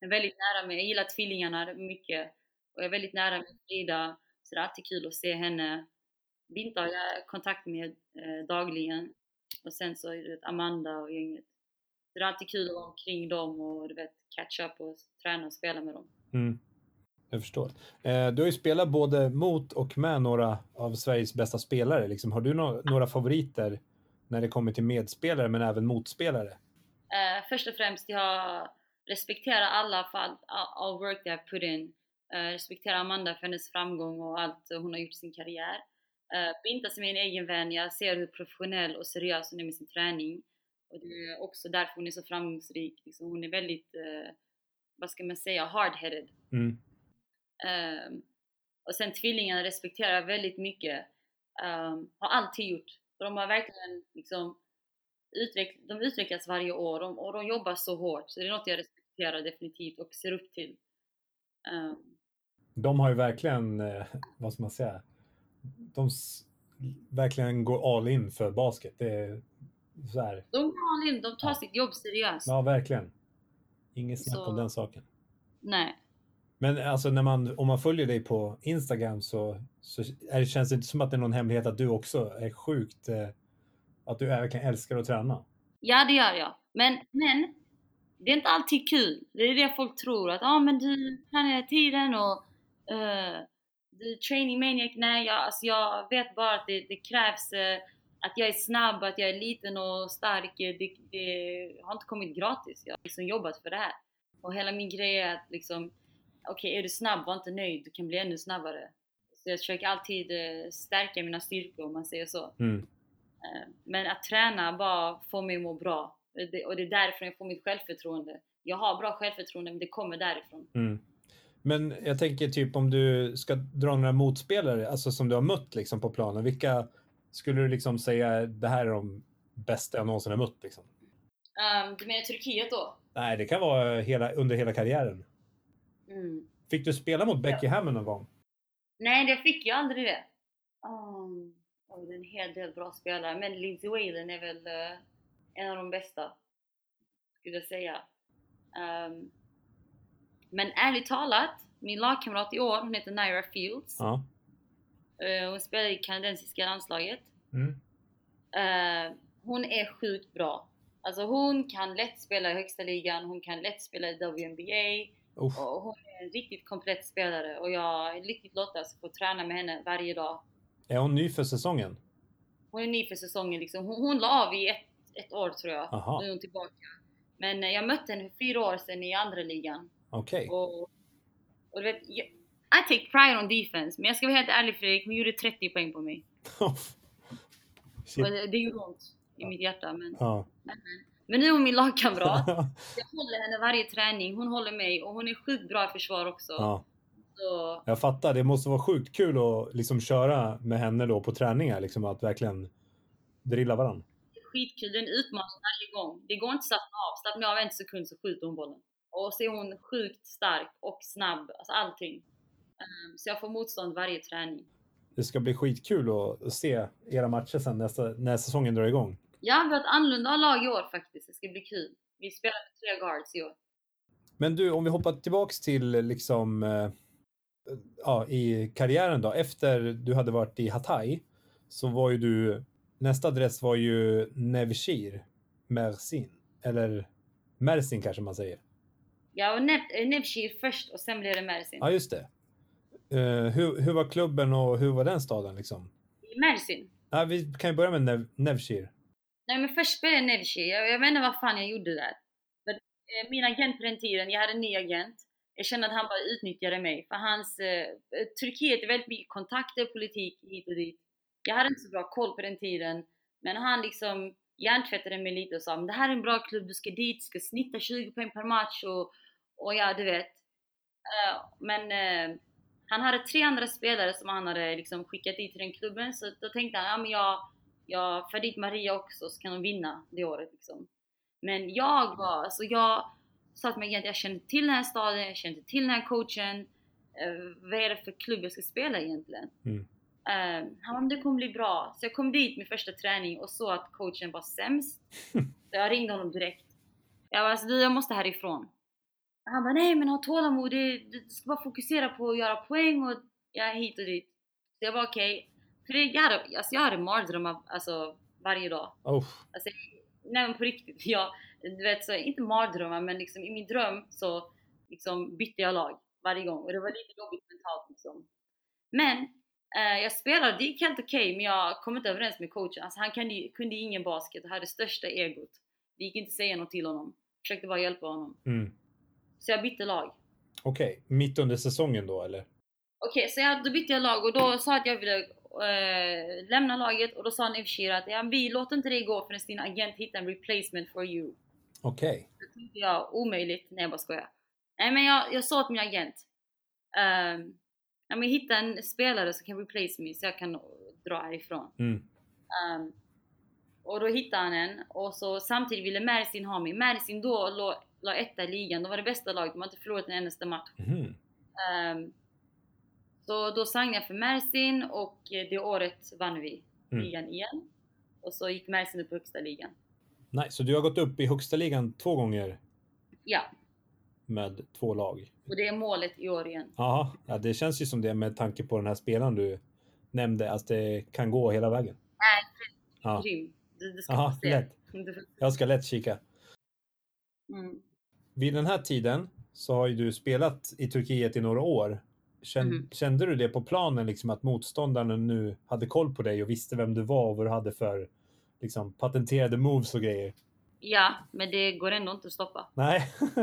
Jag är väldigt nära med, jag gillar tvillingarna mycket. Och jag är väldigt nära med Frida. Så det är alltid kul att se henne. Binta har jag kontakt med eh, dagligen. Och sen så är det Amanda och gänget. det är alltid kul att vara omkring dem och du vet, catch up och träna och spela med dem. Mm. Jag förstår. Eh, du har ju spelat både mot och med några av Sveriges bästa spelare. Liksom. Har du no några favoriter när det kommer till medspelare men även motspelare? Eh, först och främst, jag respekterar alla för all, all work they have put in. Eh, respekterar Amanda för hennes framgång och allt hon har gjort i sin karriär. Eh, Binta som är en egen vän, jag ser hur professionell och seriös hon är med sin träning. Och det är också därför hon är så framgångsrik. Liksom, hon är väldigt, eh, vad ska man säga, hard-headed. Mm. Um, och sen tvillingarna respekterar väldigt mycket. Um, har alltid gjort. De har verkligen liksom utveck de utvecklas varje år och, och de jobbar så hårt. Så det är något jag respekterar definitivt och ser upp till. Um, de har ju verkligen, eh, vad ska man säga, de verkligen går all in för basket. Det är så här. De går all in, de tar ja. sitt jobb seriöst. Ja, verkligen. Inget snack om den saken. Nej. Men alltså när man, om man följer dig på Instagram så, så är, känns det inte som att det är någon hemlighet att du också är sjukt, eh, att du verkligen älskar att träna. Ja, det gör jag. Men, men det är inte alltid kul. Det är det folk tror att ah, men du tränar hela tiden och uh, är training maniac. Nej, jag, alltså, jag vet bara att det, det krävs uh, att jag är snabb, att jag är liten och stark. Det, det har inte kommit gratis. Jag har liksom jobbat för det här. Och hela min grej är att liksom okej, okay, är du snabb, var inte nöjd, du kan bli ännu snabbare. Så jag försöker alltid eh, stärka mina styrkor om man säger så. Mm. Men att träna bara får mig att må bra. Och det är därifrån jag får mitt självförtroende. Jag har bra självförtroende, men det kommer därifrån. Mm. Men jag tänker typ om du ska dra några motspelare, alltså som du har mött liksom på planen. Vilka skulle du liksom säga, det här är de bästa jag någonsin har mött liksom? Um, du menar Turkiet då? Nej, det kan vara hela, under hela karriären. Mm. Fick du spela mot Becky ja. Hammond någon gång? Nej, det fick jag aldrig det. Um, oh, det är en hel del bra spelare, men Lindsey Whalen är väl uh, en av de bästa, skulle jag säga. Um, men ärligt talat, min lagkamrat i år, hon heter Naira Fields. Ja. Uh, hon spelar i kanadensiska landslaget. Mm. Uh, hon är sjukt bra. Alltså hon kan lätt spela i högsta ligan, hon kan lätt spela i WNBA. Uff. Och hon är en riktigt komplett spelare och jag är riktigt lottad att få träna med henne varje dag. Är hon ny för säsongen? Hon är ny för säsongen liksom. Hon, hon la av i ett, ett år tror jag. Aha. Nu är hon tillbaka. Men eh, jag mötte henne för fyra år sedan i andra ligan. Okej. Okay. Och, och vet, jag, I take pride on defense. Men jag ska vara helt ärlig Fredrik, hon gjorde 30 poäng på mig. [laughs] det, det gjorde ont i mitt hjärta. Men, ja. men, men nu är hon min lagkamrat. [laughs] jag håller henne varje träning, hon håller mig och hon är sjukt bra i försvar också. Ja. Så... Jag fattar, det måste vara sjukt kul att liksom köra med henne då på träningar, liksom att verkligen drilla varandra. Skitkul, det är en utmaning varje gång. Det går inte att slappna av. Slappnar jag av en sekund så skjuter hon bollen. Och så är hon sjukt stark och snabb, alltså allting. Um, så jag får motstånd varje träning. Det ska bli skitkul att se era matcher sen nästa, när säsongen drar igång. Ja, vi har ett annorlunda lag i år faktiskt. Det ska bli kul. Vi spelar med tre guards i år. Men du, om vi hoppar tillbaks till liksom eh, ja, i karriären då. Efter du hade varit i Hatay så var ju du, nästa adress var ju Nevshir, Mersin. Eller Mersin kanske man säger. Ja, och Nev Nevshir först och sen blev det Mersin. Ja, just det. Uh, hur, hur var klubben och hur var den staden liksom? Mersin. Ja, vi kan ju börja med Nev Nevshir. Nej men först spelade jag Nevci. Jag, jag vet inte vad fan jag gjorde där. För, eh, min agent på den tiden, jag hade en ny agent. Jag kände att han bara utnyttjade mig. För hans... Eh, Turkiet är väldigt mycket kontakter, politik hit och dit. Jag hade inte så bra koll på den tiden. Men han liksom hjärntvättade mig lite och sa det här är en bra klubb, du ska dit, du ska snitta 20 poäng per match och, och ja, du vet. Uh, men uh, han hade tre andra spelare som han hade liksom skickat dit till den klubben så då tänkte han ja men jag jag för dit Maria också så kan de vinna det året liksom. Men jag var, alltså jag sa till mig att jag kände till den här staden, jag kände till den här coachen. Uh, vad är det för klubb jag ska spela egentligen? Mm. Han bara, det kommer bli bra. Så jag kom dit min första träning och såg att coachen var sämst. [laughs] så jag ringde honom direkt. Jag bara, alltså, jag måste härifrån. Han bara, nej men ha tålamod, du, ska bara fokusera på att göra poäng och ja, hit och dit. Så jag var okej. Okay. För det, jag, hade, alltså jag hade mardrömmar alltså, varje dag. Oh. Alltså, nej men på riktigt. Jag, du vet, så, inte mardrömmar men liksom i min dröm så liksom bytte jag lag varje gång och det var lite jobbigt mentalt liksom. Men eh, jag spelade, det gick helt okej okay, men jag kom inte överens med coachen. Alltså han kunde, kunde ingen basket och hade största egot. Det gick inte att säga något till honom. Försökte bara hjälpa honom. Mm. Så jag bytte lag. Okej, okay. mitt under säsongen då eller? Okej, okay, så jag, då bytte jag lag och då sa att jag ville äh, lämna laget och då sa Nevshir att ja, vi låter inte dig gå förrän din agent hittar en replacement for you. Okej. Okay. Då tänkte jag omöjligt. Nej jag bara skojar. Nej men jag, jag sa till min agent. Ja, men hitta en spelare som kan replace me så jag kan dra härifrån. Mm. Um, och då hittade han en och så samtidigt ville Mersin ha mig. Mersin då låg, låg etta i ligan. De var det bästa laget. De har inte förlorat en endaste match. Mm. Um, så då sang jag för Mersin och det året vann vi mm. ligan igen. Och så gick Mersin upp i högsta ligan. Nej, så du har gått upp i högsta ligan två gånger? Ja. Med två lag? Och det är målet i år igen. Jaha, ja, det känns ju som det med tanke på den här spelaren du nämnde, att det kan gå hela vägen. Nej, ja. grym. Du, du ska Aha, lätt. [laughs] Jag ska lätt kika. Mm. Vid den här tiden så har ju du spelat i Turkiet i några år. Kände, mm. kände du det på planen, liksom att motståndarna nu hade koll på dig och visste vem du var och vad du hade för liksom, patenterade moves och grejer? Ja, men det går ändå inte att stoppa. Nej, [laughs]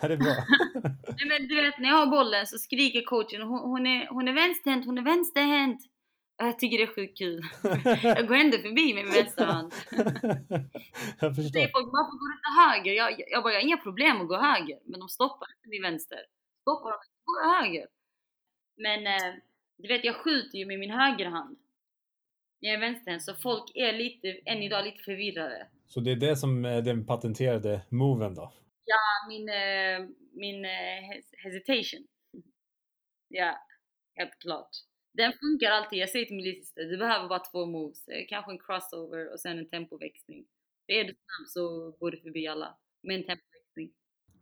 det är bra. [laughs] Nej, men du vet, när jag har bollen så skriker coachen hon, hon, är, hon är vänsterhänt, hon är vänsterhänt. Jag tycker det är sjukt kul. [laughs] jag går ändå förbi med min vänstra hand. jag förstår. Säger folk, varför går du inte höger? Jag, jag bara, jag har inga problem att gå höger. Men de stoppar inte min vänster. Stoppar de går jag höger. Men eh, du vet, jag skjuter ju med min högerhand. När jag är vänsterhänt, så folk är lite, än idag lite förvirrade. Så det är det som är den patenterade moven då? Ja, min, eh, min eh, hesitation. Ja, helt klart. Den funkar alltid. Jag säger till min lillsyster, du behöver bara två moves. Eh, kanske en crossover och sen en tempoväxling. Är du snabb så går du förbi alla med en tempoväxling.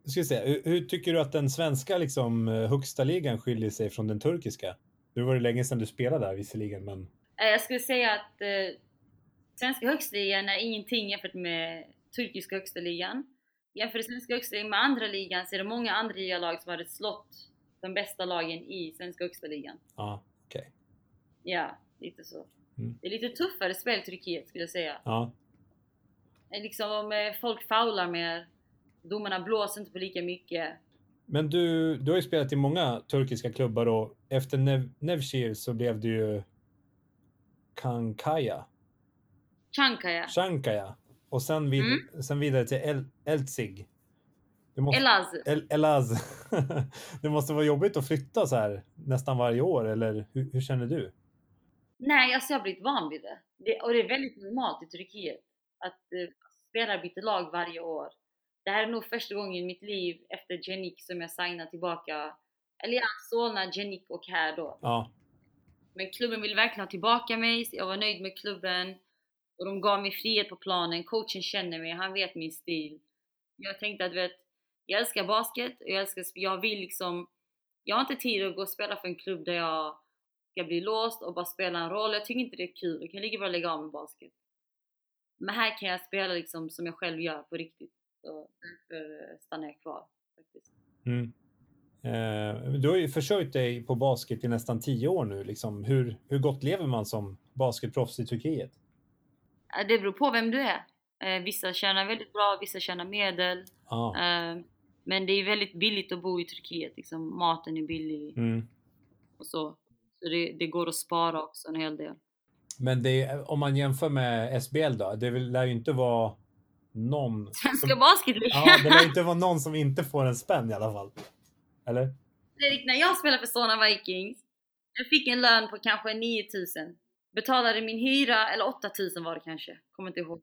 Ska säga, hur, hur, tycker du att den svenska liksom, eh, högsta ligan skiljer sig från den turkiska? Nu var det länge sedan du spelade där visserligen, men... Eh, jag skulle säga att eh, svenska högsta ligan är ingenting jämfört med turkiska högsta ligan. Jämför svenska högsta ligan med andra ligan så är det många andra lag som hade slått de bästa lagen i svenska högsta ligan. Ja. Okej. Okay. Ja, lite så. Mm. Det är lite tuffare spel Turkiet skulle jag säga. Ja. Liksom om eh, folk faular mer, domarna blåser inte på lika mycket. Men du, du har ju spelat i många turkiska klubbar och efter Nev Nevşehir så blev du ju Kankaya. Chankaya. Chankaya. Och sen, vid, mm. sen vidare till El Elzig. Måste, Elaz. El, Elaz. [laughs] det måste vara jobbigt att flytta så här nästan varje år, eller hur, hur känner du? Nej, alltså jag har blivit van vid det. det. Och det är väldigt normalt i Turkiet att eh, spelare byter lag varje år. Det här är nog första gången i mitt liv efter Genik som jag signar tillbaka. Eller ja, Solna, Genik och här då. Ja. Men klubben vill verkligen ha tillbaka mig. Jag var nöjd med klubben. Och de gav mig frihet på planen. Coachen känner mig, han vet min stil. Jag tänkte att vet, jag älskar basket och jag, älskar, jag vill liksom, jag har inte tid att gå och spela för en klubb där jag ska bli låst och bara spela en roll. Jag tycker inte det är kul. Jag kan lika bra lägga av med basket. Men här kan jag spela liksom som jag själv gör på riktigt. Så därför stannar jag kvar. Faktiskt. Mm. Eh, du har ju försörjt dig på basket i nästan tio år nu. Liksom. Hur, hur gott lever man som basketproffs i Turkiet? Det beror på vem du är. Eh, vissa tjänar väldigt bra, vissa tjänar medel. Ah. Eh, men det är väldigt billigt att bo i Turkiet. Liksom, maten är billig. Mm. Och så. Så det, det, går att spara också en hel del. Men det, om man jämför med SBL då? Det lär ju inte vara någon... [laughs] Svenska basketligan! Ja, det lär inte vara någon som inte får en spänn i alla fall. Eller? Fredrik, när jag spelade för Solna Vikings, jag fick en lön på kanske 9000. Betalade min hyra, eller 8000 var det kanske, kommer inte ihåg.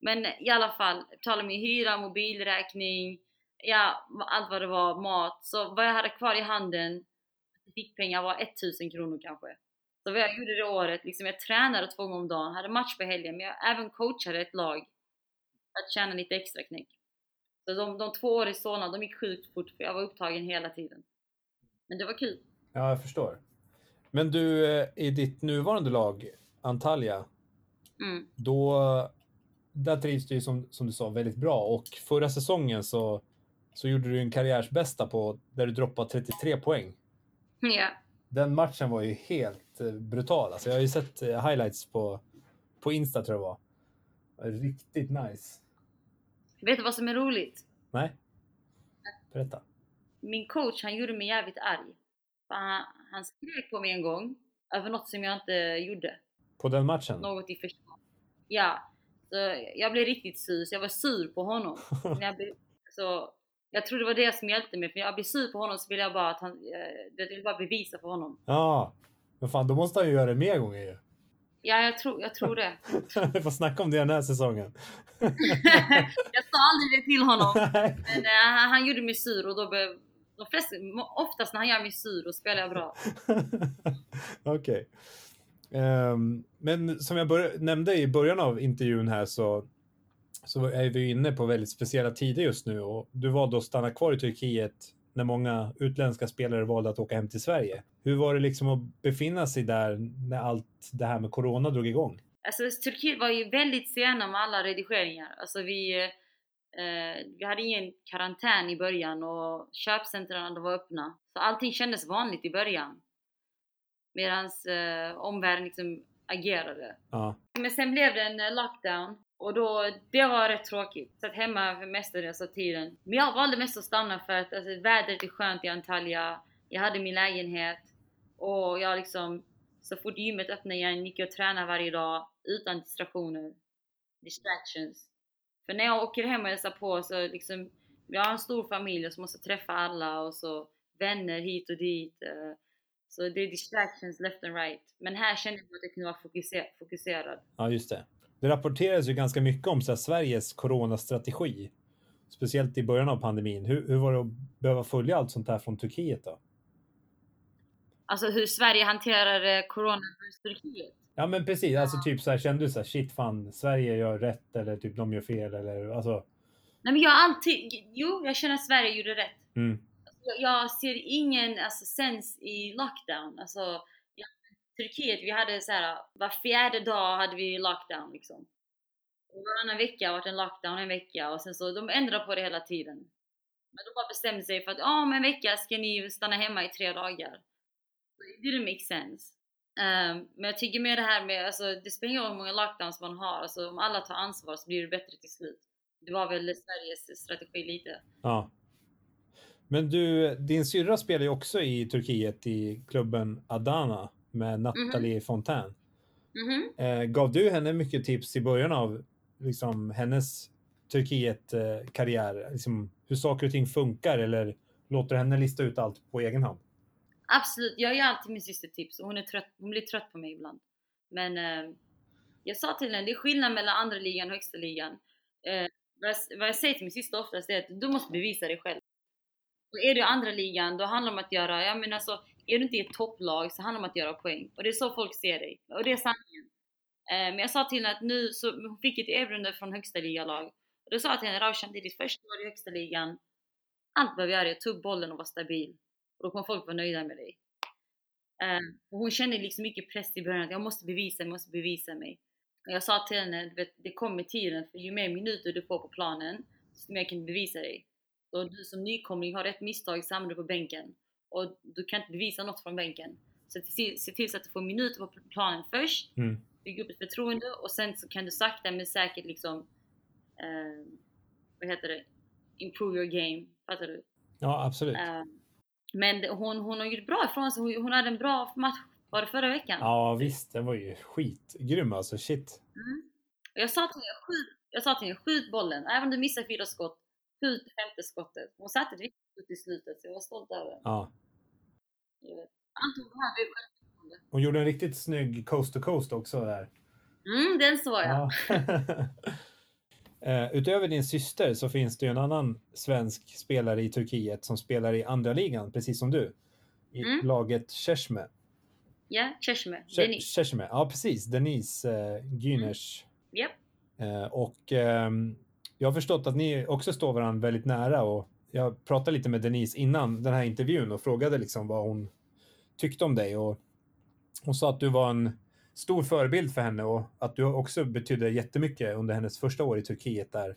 Men i alla fall, betalade min hyra, mobilräkning, ja, allt vad det var, mat. Så vad jag hade kvar i handen, fickpengar var 1000 kronor kanske. Så vad jag gjorde det året, liksom jag tränade två gånger om dagen, hade match på helgen, men jag även coachade ett lag för att tjäna lite extra knäck. Så de, de två år i Solna, de gick sjukt fort för jag var upptagen hela tiden. Men det var kul. Ja, jag förstår. Men du, eh, i ditt nuvarande lag, Antalya, mm. då där trivs du ju som, som du sa väldigt bra och förra säsongen så, så gjorde du en karriärsbästa på där du droppade 33 poäng. Ja. Den matchen var ju helt eh, brutal. Alltså jag har ju sett eh, highlights på, på Insta tror jag det var. Riktigt nice. Vet du vad som är roligt? Nej? Berätta. Min coach han gjorde mig jävligt arg. Han, han skrek på mig en gång över något som jag inte gjorde. På den matchen? Något i försvar. Ja. Så jag blev riktigt sur, så jag var sur på honom. [laughs] Men jag, blev, så jag tror det var det som hjälpte mig, för jag blev sur på honom så ville jag bara att han, eh, jag ville bara bevisa för honom. Ja, men fan då måste han ju göra det mer gånger ju. Ja, jag tror, jag tror det. [laughs] Vi får snacka om det den här säsongen. [laughs] jag sa aldrig det till honom. [laughs] Men eh, han, han gjorde mig sur och då blev, de flesta, oftast när han gör mig sur då spelar jag bra. Okej. Ehm, men som jag nämnde i början av intervjun här så, så är vi inne på väldigt speciella tider just nu och du valde att stanna kvar i Turkiet när många utländska spelare valde att åka hem till Sverige. Hur var det liksom att befinna sig där när allt det här med corona drog igång? Alltså Turkiet var ju väldigt sena med alla redigeringar. Alltså vi, eh, vi hade ingen karantän i början och köpcentren var öppna. Så allting kändes vanligt i början. Medan eh, omvärlden liksom agerade. Ja, Men sen blev det en eh, lockdown och då, det var rätt tråkigt. Satt hemma för mestadels av tiden. Men jag valde mest att stanna för att alltså, vädret är skönt i Antalya. Jag hade min lägenhet och jag liksom, så fort gymmet öppnade igen gick jag och tränade varje dag utan distraktioner. Distractions. För när jag åker hem och hälsar på så liksom, jag har en stor familj och så måste jag träffa alla och så vänner hit och dit. Eh, så det är distractions left and right. Men här kände jag att jag kunde vara fokuserad. ja just det. Det rapporteras ju ganska mycket om så här, Sveriges coronastrategi. Speciellt i början av pandemin. Hur, hur var det att behöva följa allt sånt här från Turkiet då? Alltså hur Sverige hanterar eh, corona versus Turkiet. Ja men precis, alltså typ så här kände du så här shit fan Sverige gör rätt eller typ de gör fel eller alltså. Nej men jag alltid, jo jag känner att Sverige gjorde rätt. Mm. Jag, jag ser ingen alltså, sens i lockdown. Alltså, Turkiet, vi hade så här, var fjärde dag hade vi lockdown liksom. Och varannan vecka var det en lockdown en vecka och sen så de ändrade på det hela tiden. Men de bara bestämde sig för att ja, om en vecka ska ni stanna hemma i tre dagar. So it didn't make sense. Um, men jag tycker med det här med, alltså det spelar ingen roll hur många lockdowns man har, alltså om alla tar ansvar så blir det bättre till slut. Det var väl Sveriges strategi lite. Ja. Men du, din syrra spelar ju också i Turkiet i klubben Adana med Nathalie Fontaine. Mhm. Eh, gav du henne mycket tips i början av liksom, hennes Turkiet-karriär? liksom, hur saker och ting funkar eller låter henne lista ut allt på egen hand? Absolut, jag ger alltid min syster tips och hon, är trött, hon blir trött på mig ibland. Men eh, jag sa till henne, det är skillnad mellan andra ligan och högsta ligan. Eh, vad, jag, vad jag säger till min syster oftast är att du måste bevisa dig själv. Och är du i andra ligan, då handlar det om att göra, jag menar alltså, är du inte i ett topplag så handlar det om att göra poäng. Och det är så folk ser dig. Och det är sanningen. Eh, men jag sa till henne att nu, så hon fick ett erbjudande från högsta ligalag. Och då sa jag till henne, Raushan det är ditt första år i högsta ligan. Allt behöver göra är att ta upp bollen och vara stabil. Och då kommer folk vara nöjda med dig. Eh, och hon kände liksom mycket press i början, att jag måste bevisa mig, jag måste bevisa mig. Och jag sa till henne, du vet, det kommer tiden, för ju mer minuter du får på planen, desto mer kan du bevisa dig. Och du som nykomling har ett misstag så hamnar du på bänken. Och du kan inte bevisa något från bänken. Så se till så att du får minuter på planen först, Mm. bygga upp ett förtroende och sen så kan du sakta men säkert liksom, eh, vad heter det, improve your game. Fattar du? Ja, absolut. Eh, men hon, hon har gjort bra ifrån sig. Hon, hon hade en bra match, var det förra veckan? Ja, visst, den var ju skitgrym alltså. Shit. Mm. Jag sa till henne, skjut, jag sa till henne, skjut bollen. Även om du missar fyra skott, skjut femte skottet. Hon satte ett riktigt skott i slutet, så jag var stolt över henne. Ja. Hon självförtroende. Gjorde en riktigt snygg coast to coast också där. Mm, den såg jag. Ja. [laughs] Eh, Utöver din syster så finns det ju en annan svensk spelare i Turkiet som spelar i andra ligan, precis som du. I Mm. laget Çeşme. Ja, Çeşme. Çe- Denise. Çeşme, ja precis. Denise eh, Güneş. Japp. Eh, och ehm, jag har förstått att ni också står varandra väldigt nära och jag pratade lite med Denise innan den här intervjun och frågade liksom vad hon tyckte om dig och hon sa att du var en stor förebild för henne och att du också betydde jättemycket under hennes första år i Turkiet där.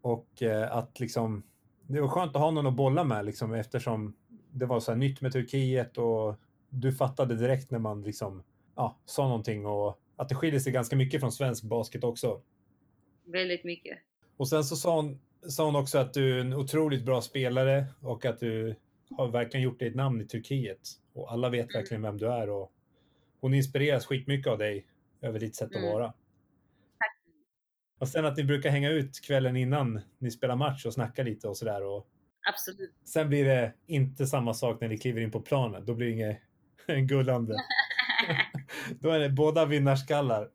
Och eh, att liksom, det var skönt att ha någon att bolla med liksom, eftersom det var så nytt med Turkiet och du fattade direkt när man liksom, ja, sa någonting och att det skiljer sig ganska mycket från svensk basket också. Väldigt mycket. Och sen så sa hon, sa hon också att du är en otroligt bra spelare och att du har verkligen gjort dig ett namn i Turkiet. Och alla vet verkligen vem du är och hon inspireras skitmycket av dig över ditt sätt att Mm. vara. Och sen att ni brukar hänga ut kvällen innan ni spelar match och snacka lite och sådär. Och Absolut. sen blir det inte samma sak när ni kliver in på planen. Då blir det inget [laughs] gullande. [laughs] Då är det båda vinnarskallar.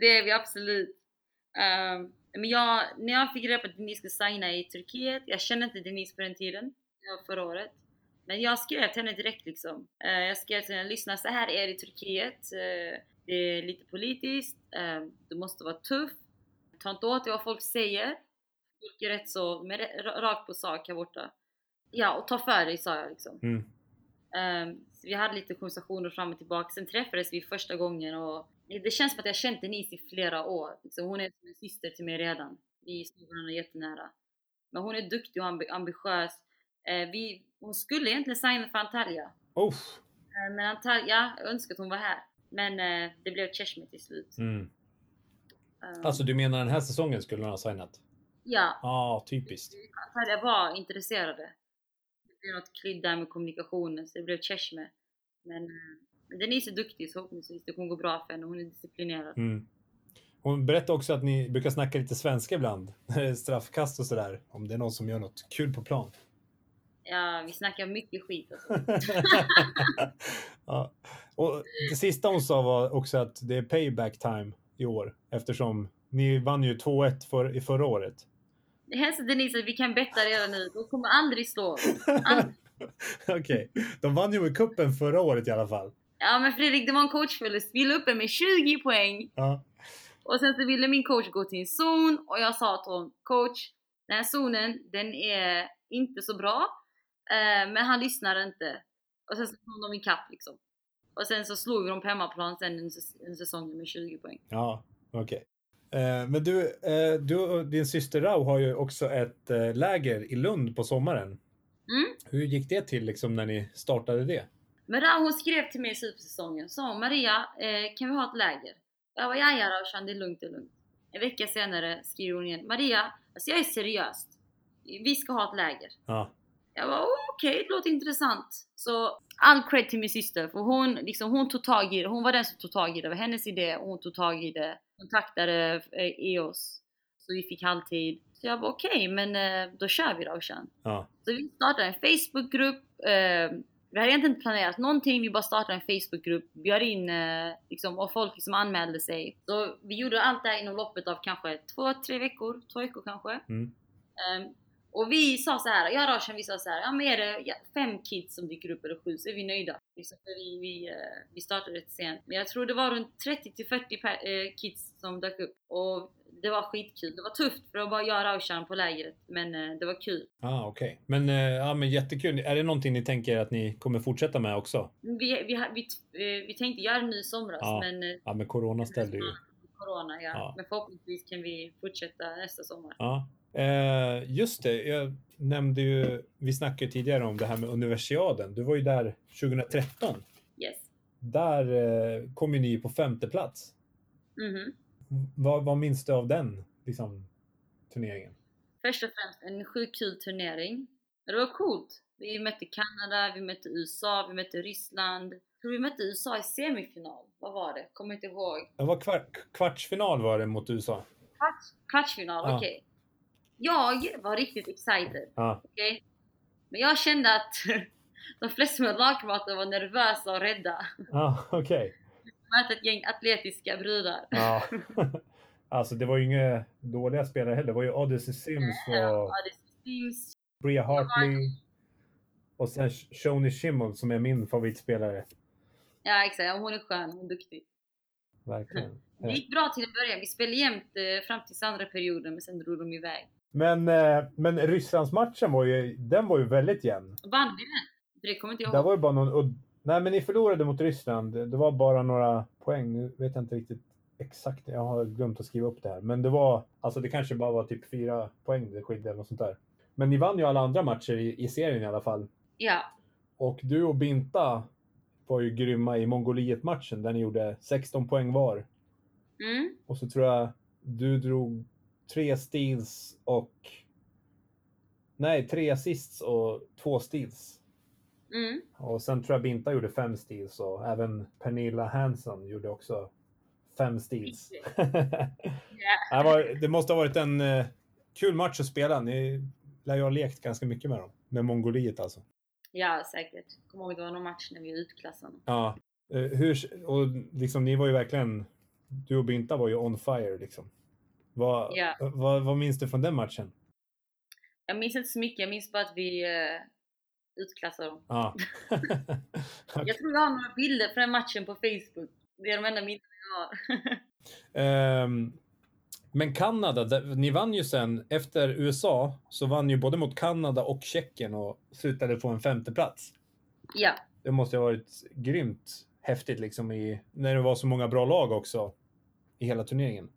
Det är vi absolut. Ehm, men jag, när jag fick reda på att Denise skulle signa i Turkiet, jag kände inte Denise på den tiden, förra året. Men jag skrev till henne direkt liksom. Eh, jag skrev till henne, lyssna så här är det i Turkiet. Eh, det är lite politiskt, eh, du måste vara tuff. Ta inte åt dig vad folk säger. Folk är rätt så, med ra- rakt på sak här borta. Ja, och ta för dig sa jag liksom. Mm. Vi hade lite konversationer fram och tillbaka. Sen träffades vi första gången och det känns som att jag känt Denise i flera år. Liksom, hon är som en syster till mig redan. Vi står varandra jättenära. Men hon är duktig och ambi- ambitiös. Eh, vi, hon skulle egentligen signa för Antalya. Oh. Eh, men Antalya, jag önskar att hon var här. Men eh, det blev Cheshme till slut. Mm. Ehm, Alltså du menar den här säsongen skulle hon ha signat? ja, Ja, ah, typiskt. Antalya var intresserade. Det blev något klidd där med kommunikationen så det blev Cheshme. Men Denise är duktig så förhoppningsvis det kommer gå bra för henne. Hon är disciplinerad. Mm. Hon berättade också att ni brukar snacka lite svenska ibland. [laughs] Straffkast och sådär. Om det är någon som gör något kul på plan. Ja, vi snackar mycket skit alltså. [laughs] ja. Och det sista hon sa var också att det är payback time i år. Eftersom ni vann ju 2-1 för, i förra året. Det hälsar Denise att vi kan betta redan nu. De kommer aldrig slå oss. Aldrig. [laughs] Okej, de vann ju med kuppen förra året i alla fall. Ja men Fredrik, det var en coachförlust. Vi la uppe med 20 poäng. Ja. Och sen så ville min coach gå till en zon och jag sa till honom Coach, den här zonen, den är inte så bra. Eh, men han lyssnade inte. Och sen så kom de ikapp liksom. Och sen så slog dem på hemmaplan sen en, säs- en säsong med 20 poäng. Ja, okej. Eh, men du, eh, du och din syster Rau har ju också ett eh, läger i Lund på sommaren. Mm. Hur gick det till liksom när ni startade det? Men Rao hon skrev till mig i supersäsongen, sa hon, Maria, eh, kan vi ha ett läger? Jag var ja ja Raushan, det är lugnt, det är lugnt. En vecka senare skriver hon igen, Maria, alltså jag är seriös. Vi ska ha ett läger. Ja, Jag var okej, det låter intressant. Så all cred till min syster, för hon, liksom, hon tog tag i det. Hon var den som tog tag i det. Det var hennes idé och hon tog tag i det. Kontaktade eh, EOS. Så vi fick halvtid. Så jag var okej, men eh, då kör vi Raushan. ja, Så vi startade en Facebookgrupp. Eh, vi hade egentligen inte planerat någonting, vi bara startade en Facebookgrupp, bjöd in eh, liksom, och folk liksom anmälde sig. Så vi gjorde allt det här inom loppet av kanske två, tre veckor, två veckor kanske. Mm. Ehm, och vi sa så här, jag och Roshan vi sa så här, ja men är det fem kids som dyker upp eller sju så är vi nöjda. Liksom, för vi, vi, eh, vi startade rätt sent. Men jag tror det var runt 30 till 40 per, eh, kids som dök upp. Och det var skitkul. Det var tufft för att bara göra Roshan på lägret. Men eh, det var kul. ah, okej. Men, eh, ja, men jättekul. Är det någonting ni tänker att ni kommer fortsätta med också? Vi, vi, vi, eh, vi tänkte göra det nu i somras Ja. men Ja, men corona ställde ju. Corona ja. Ja. Men förhoppningsvis kan vi fortsätta nästa sommar. Ja. Eh, just det, jag nämnde ju, vi snackade tidigare om det här med universiaden. Du var ju där 2013. Yes. Där eh, kom ju ni på femte plats. Mhm. Vad, vad minns du av den liksom, turneringen? Först och främst en sjukt kul turnering. Det var coolt. Vi mötte Kanada, vi mötte USA, vi mötte Ryssland. Jag tror vi mötte USA i semifinal. Vad var det? Kommer inte ihåg. Det var kvart, kvartsfinal var det mot USA. Kvarts, kvartsfinal, Ja. okej. Jag var riktigt excited. Ja, Okej? Men jag kände att [laughs] de flesta med lagkamrater var nervösa och rädda. ja okej. Mötte ett gäng atletiska brudar. Ja. [laughs] alltså det var ju inga dåliga spelare heller. Det var ju Odyssey Sims Ja, och det syns. Bria Hartley. Och sen Shoni Schimmel som är min favoritspelare. Ja exakt, hon är skön, hon är duktig. Verkligen. Det gick bra till en början. Vi spelade jämnt eh, fram till andra perioden men sen drog de iväg. Men, eh, men Rysslandsmatchen var ju, den var ju väldigt jämn. Vann vi den? För det kommer inte jag ihåg. var ju bara någon udd, Nej, men ni förlorade mot Ryssland. Det det var bara några poäng. Nu vet jag inte riktigt exakt. Jag har glömt att skriva upp det här. Men det var, alltså det kanske bara var typ fyra poäng det skilde eller något sånt där. Men ni vann ju alla andra matcher i, i serien i alla fall. Ja, Och du och Binta var ju grymma i Mongoliet-matchen där ni gjorde 16 poäng var. mm. Och så tror jag du drog tre steals och... Nej, tre assists och två steals. Mm. Och sen tror jag Binta gjorde fem steals och även Pernilla Hansson gjorde också fem steals. [laughs] det, var, det måste ha varit en eh, kul match att spela. Ni lär ju ha lekt ganska mycket med dem. Med Mongoliet alltså. ja, säkert. Kommer ihåg det var någon match när vi utklassade dem. Ja. Eh, hur, och liksom, ni var ju verkligen... Du och Binta var ju on fire liksom. Vad, Ja. vad, vad minns du från den matchen? Jag minns inte så mycket, jag minns bara att vi uh, utklassade dem. Ja. [laughs] Jag tror jag har några bilder från den matchen på Facebook. Det är de enda minnen jag har. [laughs] Ehm, men Kanada, ni vann ju sen efter USA så vann ju både mot Kanada och Tjeckien och slutade på en femte plats. ja, Det måste ha varit grymt häftigt liksom i, när det var så många bra lag också i hela turneringen.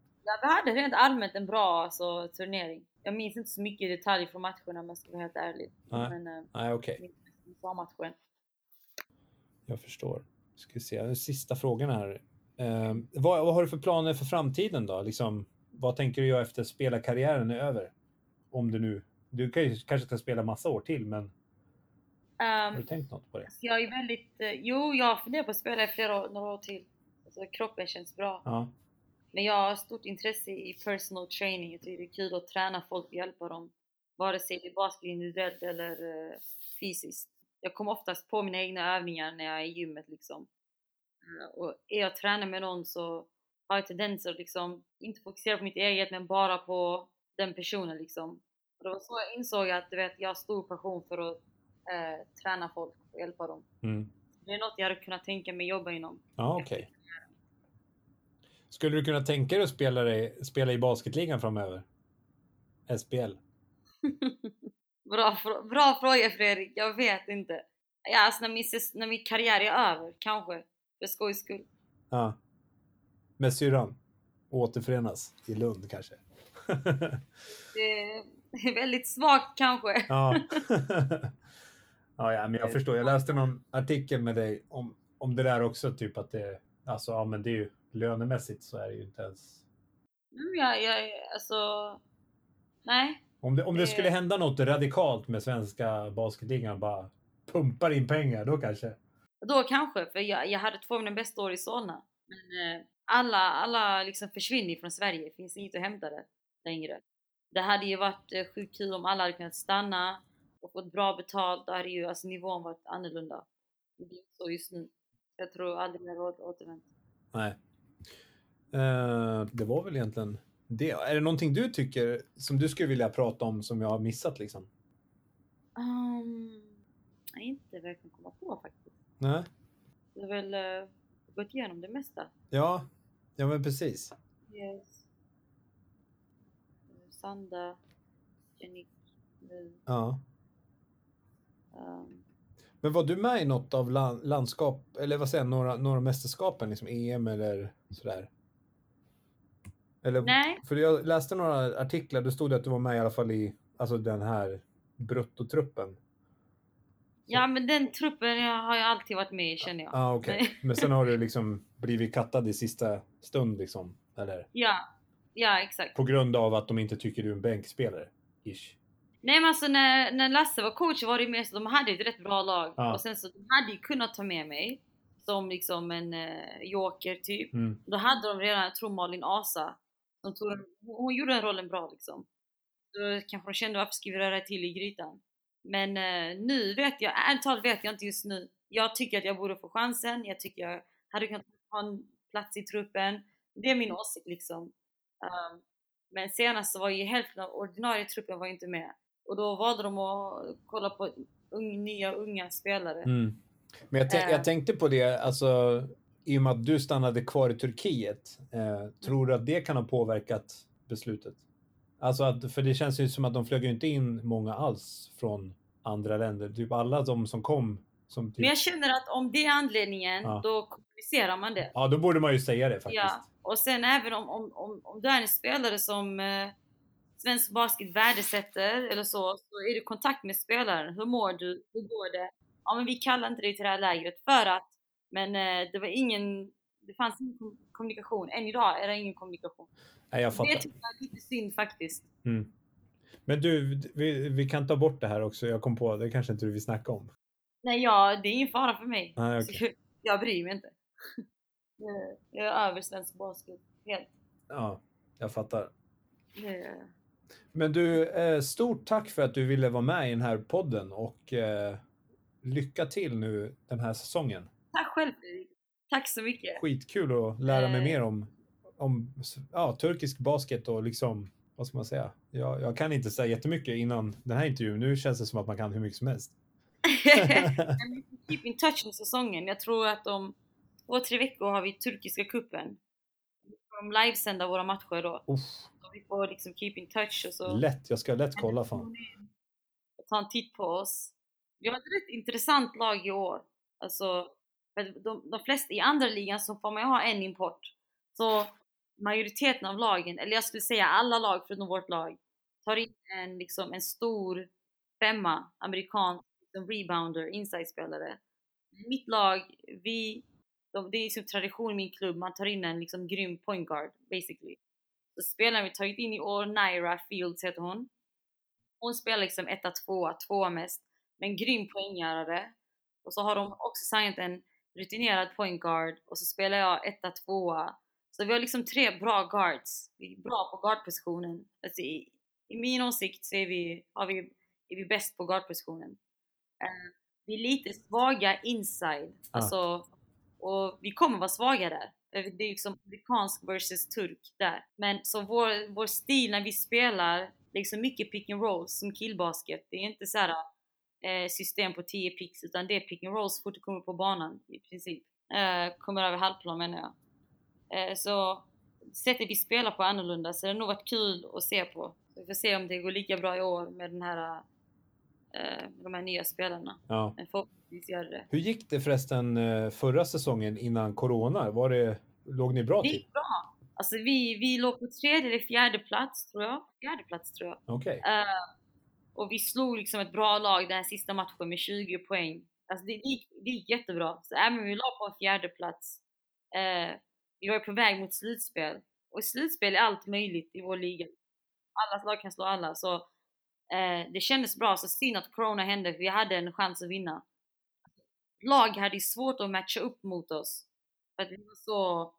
Ja, vi hade rent allmänt en bra alltså, turnering. Jag minns inte så mycket i detalj från matcherna om jag ska vara helt ärlig. Nej. Men Nej, okej. USA-matchen. Jag förstår. Ska vi se, sista frågan här. Ehm, vad, vad har du för planer för framtiden då? Liksom, vad tänker du göra efter spelarkarriären är över? Om du nu, du kan ju, kanske ska spela massa år till, men har Um, du tänkt något på det? jag är väldigt, eh, jo jag funderar på att spela i flera år, några år till. Alltså, kroppen känns bra. Ja, Men jag har stort intresse i personal training. Jag tycker det är kul att träna folk och hjälpa dem. Vare sig det är basket individuellt eller uh, fysiskt. Jag kommer oftast på mina egna övningar när jag är i gymmet liksom. Eh, och är jag tränar med någon så har jag tendenser att liksom inte fokusera på mitt eget men bara på den personen liksom. Och det var så jag insåg att du vet, jag har stor passion för att eh, träna folk och hjälpa dem. mm. Det är något jag hade kunnat tänka mig jobba inom. ja okej. Skulle du kunna tänka dig att spela, dig, spela i basketligan framöver? SBL? [laughs] Bra, bra fråga Fredrik, jag vet inte. Ja, alltså när min, när min karriär är över, kanske. För skojs skull. Ja. Med syrran? Återförenas i Lund kanske? [laughs] Det är väldigt svagt kanske. Ja. [laughs] ja, ja, men jag förstår. Jag läste någon artikel med dig om, om det där också, typ att det, alltså, ja, men det är ju lönemässigt så är det ju inte ens. Mm, jag, jag, alltså... Nej. Om det, om det Det- skulle hända något radikalt med svenska basketligan, bara pumpar in pengar, då kanske. Då kanske, för jag, jag hade två av mina bästa år i Solna. Men eh, alla, alla liksom försvinner från Sverige, det finns inget att hämta där längre. Det hade ju varit eh, sjukt kul om alla hade kunnat stanna och fått bra betalt. Då hade ju alltså, nivån varit annorlunda. Det är så just nu. Jag tror aldrig mer återvänt. Nej. Eh, det var väl egentligen det. Är det någonting du tycker som du skulle vilja prata om som jag har missat liksom? Um, jag inte verkligen komma på faktiskt. Nej. Du har väl uh, gått igenom det mesta. Ja, ja men precis. Yes. Sanda, Janik, nu. Ja. Um, Men var du med i något av land, landskap, eller vad säger jag, några, några mästerskapen, liksom EM eller sådär? Eller, Nej. För jag läste några artiklar, då stod det att du var med i alla fall i alltså den här bruttotruppen. ja men den truppen har jag alltid varit med i känner jag. Ja, ah. Nej. [laughs] Men sen har du liksom blivit kattad i sista stund liksom, eller? Ja, ja exakt. På grund av att de inte tycker du är en bänkspelare, ish. Nej men alltså när, när Lasse var coach var det mer så de hade ett rätt bra lag. Ja. Och sen så de hade ju kunnat ta med mig som liksom en eh, joker typ. Mm. Då hade de redan, jag tror Malin Asa, som tog hon, hon gjorde den rollen bra liksom. Då kanske de kände varför ska vi röra till i grytan? Men eh, nu vet jag, ärligt talat vet jag inte just nu. Jag tycker att jag borde få chansen, jag tycker jag hade kunnat ha en plats i truppen. Det är min åsikt liksom. Um, men senast så var ju hälften av ordinarie truppen var inte med. Och då valde de att kolla på ung, nya unga spelare. Mm. Men jag, jag tänkte på det, alltså i och med att du stannade kvar i Turkiet, eh, tror du att det kan ha påverkat beslutet? Alltså att, för det känns ju som att de flög inte in många alls från andra länder. Typ alla de som kom Som typ... Men jag känner att om det är anledningen, Ja. då kommunicerar man det. Ja, då borde man ju säga det faktiskt. Ja, och sen även om, om, om, om du är en spelare som eh, svensk basket värdesätter eller så, så är du i kontakt med spelaren. Hur mår du? Hur går det? Ja, men vi kallar inte dig till det här lägret för att, men eh, det var ingen, det fanns ingen kom- kommunikation. Än idag är det ingen kommunikation. Nej, jag Det fattar. tycker jag är lite synd faktiskt. Mm. Men du, vi, vi kan ta bort det här också. Jag kom på, det kanske inte du vill snacka om. Nej, ja, det är ingen fara för mig. Okej. Så [laughs] jag, jag bryr mig inte. [laughs] Eh, jag är över svensk basket, helt. Ja, jag fattar. Eh, Men du, stort tack för att du ville vara med i den här podden och lycka till nu den här säsongen. Tack själv. Tack så mycket. Skitkul att lära mig Eh. mer om, om ja, turkisk basket och liksom, vad ska man säga? Jag, jag kan inte säga jättemycket innan den här intervjun. Nu känns det som att man kan hur mycket som helst. [laughs] Keep in touch med säsongen. Jag tror att om två, tre veckor har vi turkiska kuppen. Kommer livesända våra matcher då. Uff, Så vi får liksom keep in touch och så lätt, jag ska lätt kolla fan. och ta en titt på oss. Vi har ett rätt intressant lag i år. Alltså, för de, de flesta i andra ligan så får man ju ha en import. Så majoriteten av lagen, eller jag skulle säga alla lag förutom vårt lag, tar in en, liksom, en stor femma, amerikansk liksom, rebounder, inside-spelare. Mitt lag, vi, de, det är liksom tradition i min klubb, man tar in en liksom grym point guard basically. Så spelaren vi tagit in i år, Naira Fields heter hon. Hon spelar liksom etta, tvåa, tvåa mest. Men grym poänggörare. Och så har de också signat en rutinerad point guard och så spelar jag etta, tvåa. Så vi har liksom tre bra guards. Vi är bra på guardpositionen. Alltså i, I min åsikt så är vi, har vi, är vi bäst på guardpositionen. Eh, vi är lite svaga inside. Alltså, och vi kommer vara svaga där. Eh, Det är liksom amerikansk versus turk där. Men så vår, vår stil när vi spelar, liksom mycket pick and rolls som killbasket. Det är inte så här system på 10 picks utan det är pick and rolls så fort du kommer på banan i princip. Eh, kommer över halvplan menar jag. Eh, så sättet vi spelar på är annorlunda så det har nog varit kul att se på. Så vi får se om det går lika bra i år med den här eh, de här nya spelarna. Ja. Men förhoppningsvis gör det det. Hur gick det förresten eh, förra säsongen innan corona? Var det, låg ni bra Det till? gick bra. Alltså vi, vi låg på tredje eller fjärde plats tror jag. Fjärde plats tror jag. Okej. Eh, och vi slog liksom ett bra lag den här sista matchen med 20 poäng. Alltså det, det, gick, det gick jättebra. Så äh, även om vi låg på en fjärde plats. Eh, vi var på väg mot slutspel. Och i slutspel är allt möjligt i vår liga. Alla lag kan slå alla. Så eh, det kändes bra. Så synd att corona hände för vi hade en chans att vinna. Lag hade svårt att matcha upp mot oss. För att vi var så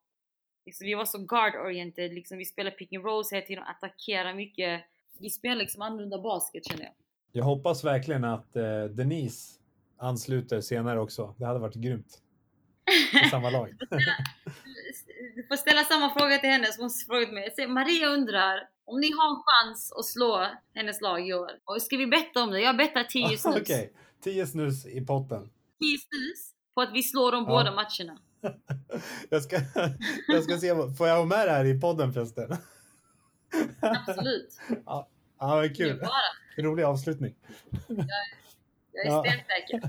liksom, vi var så guard-oriented, liksom, vi spelade pick and rolls hela tiden, attackerade mycket. Vi spelar liksom annorlunda basket känner jag. Jag hoppas verkligen att eh, Denise ansluter senare också. Det hade varit grymt. I samma lag. Du får ställa samma fråga till henne som hon frågat mig. Maria undrar om ni har en chans att slå hennes lag i år. Och ska vi betta om det? Jag bettar 10 [laughs] snus. Okej, 10 snus i potten. 10 snus på att vi slår de Ja. båda matcherna. [laughs] Jag ska, jag ska se, får jag ha med det här i podden förresten? Absolut. Ja, är kul. bara. Rolig avslutning. Jag är Ja. stensäker.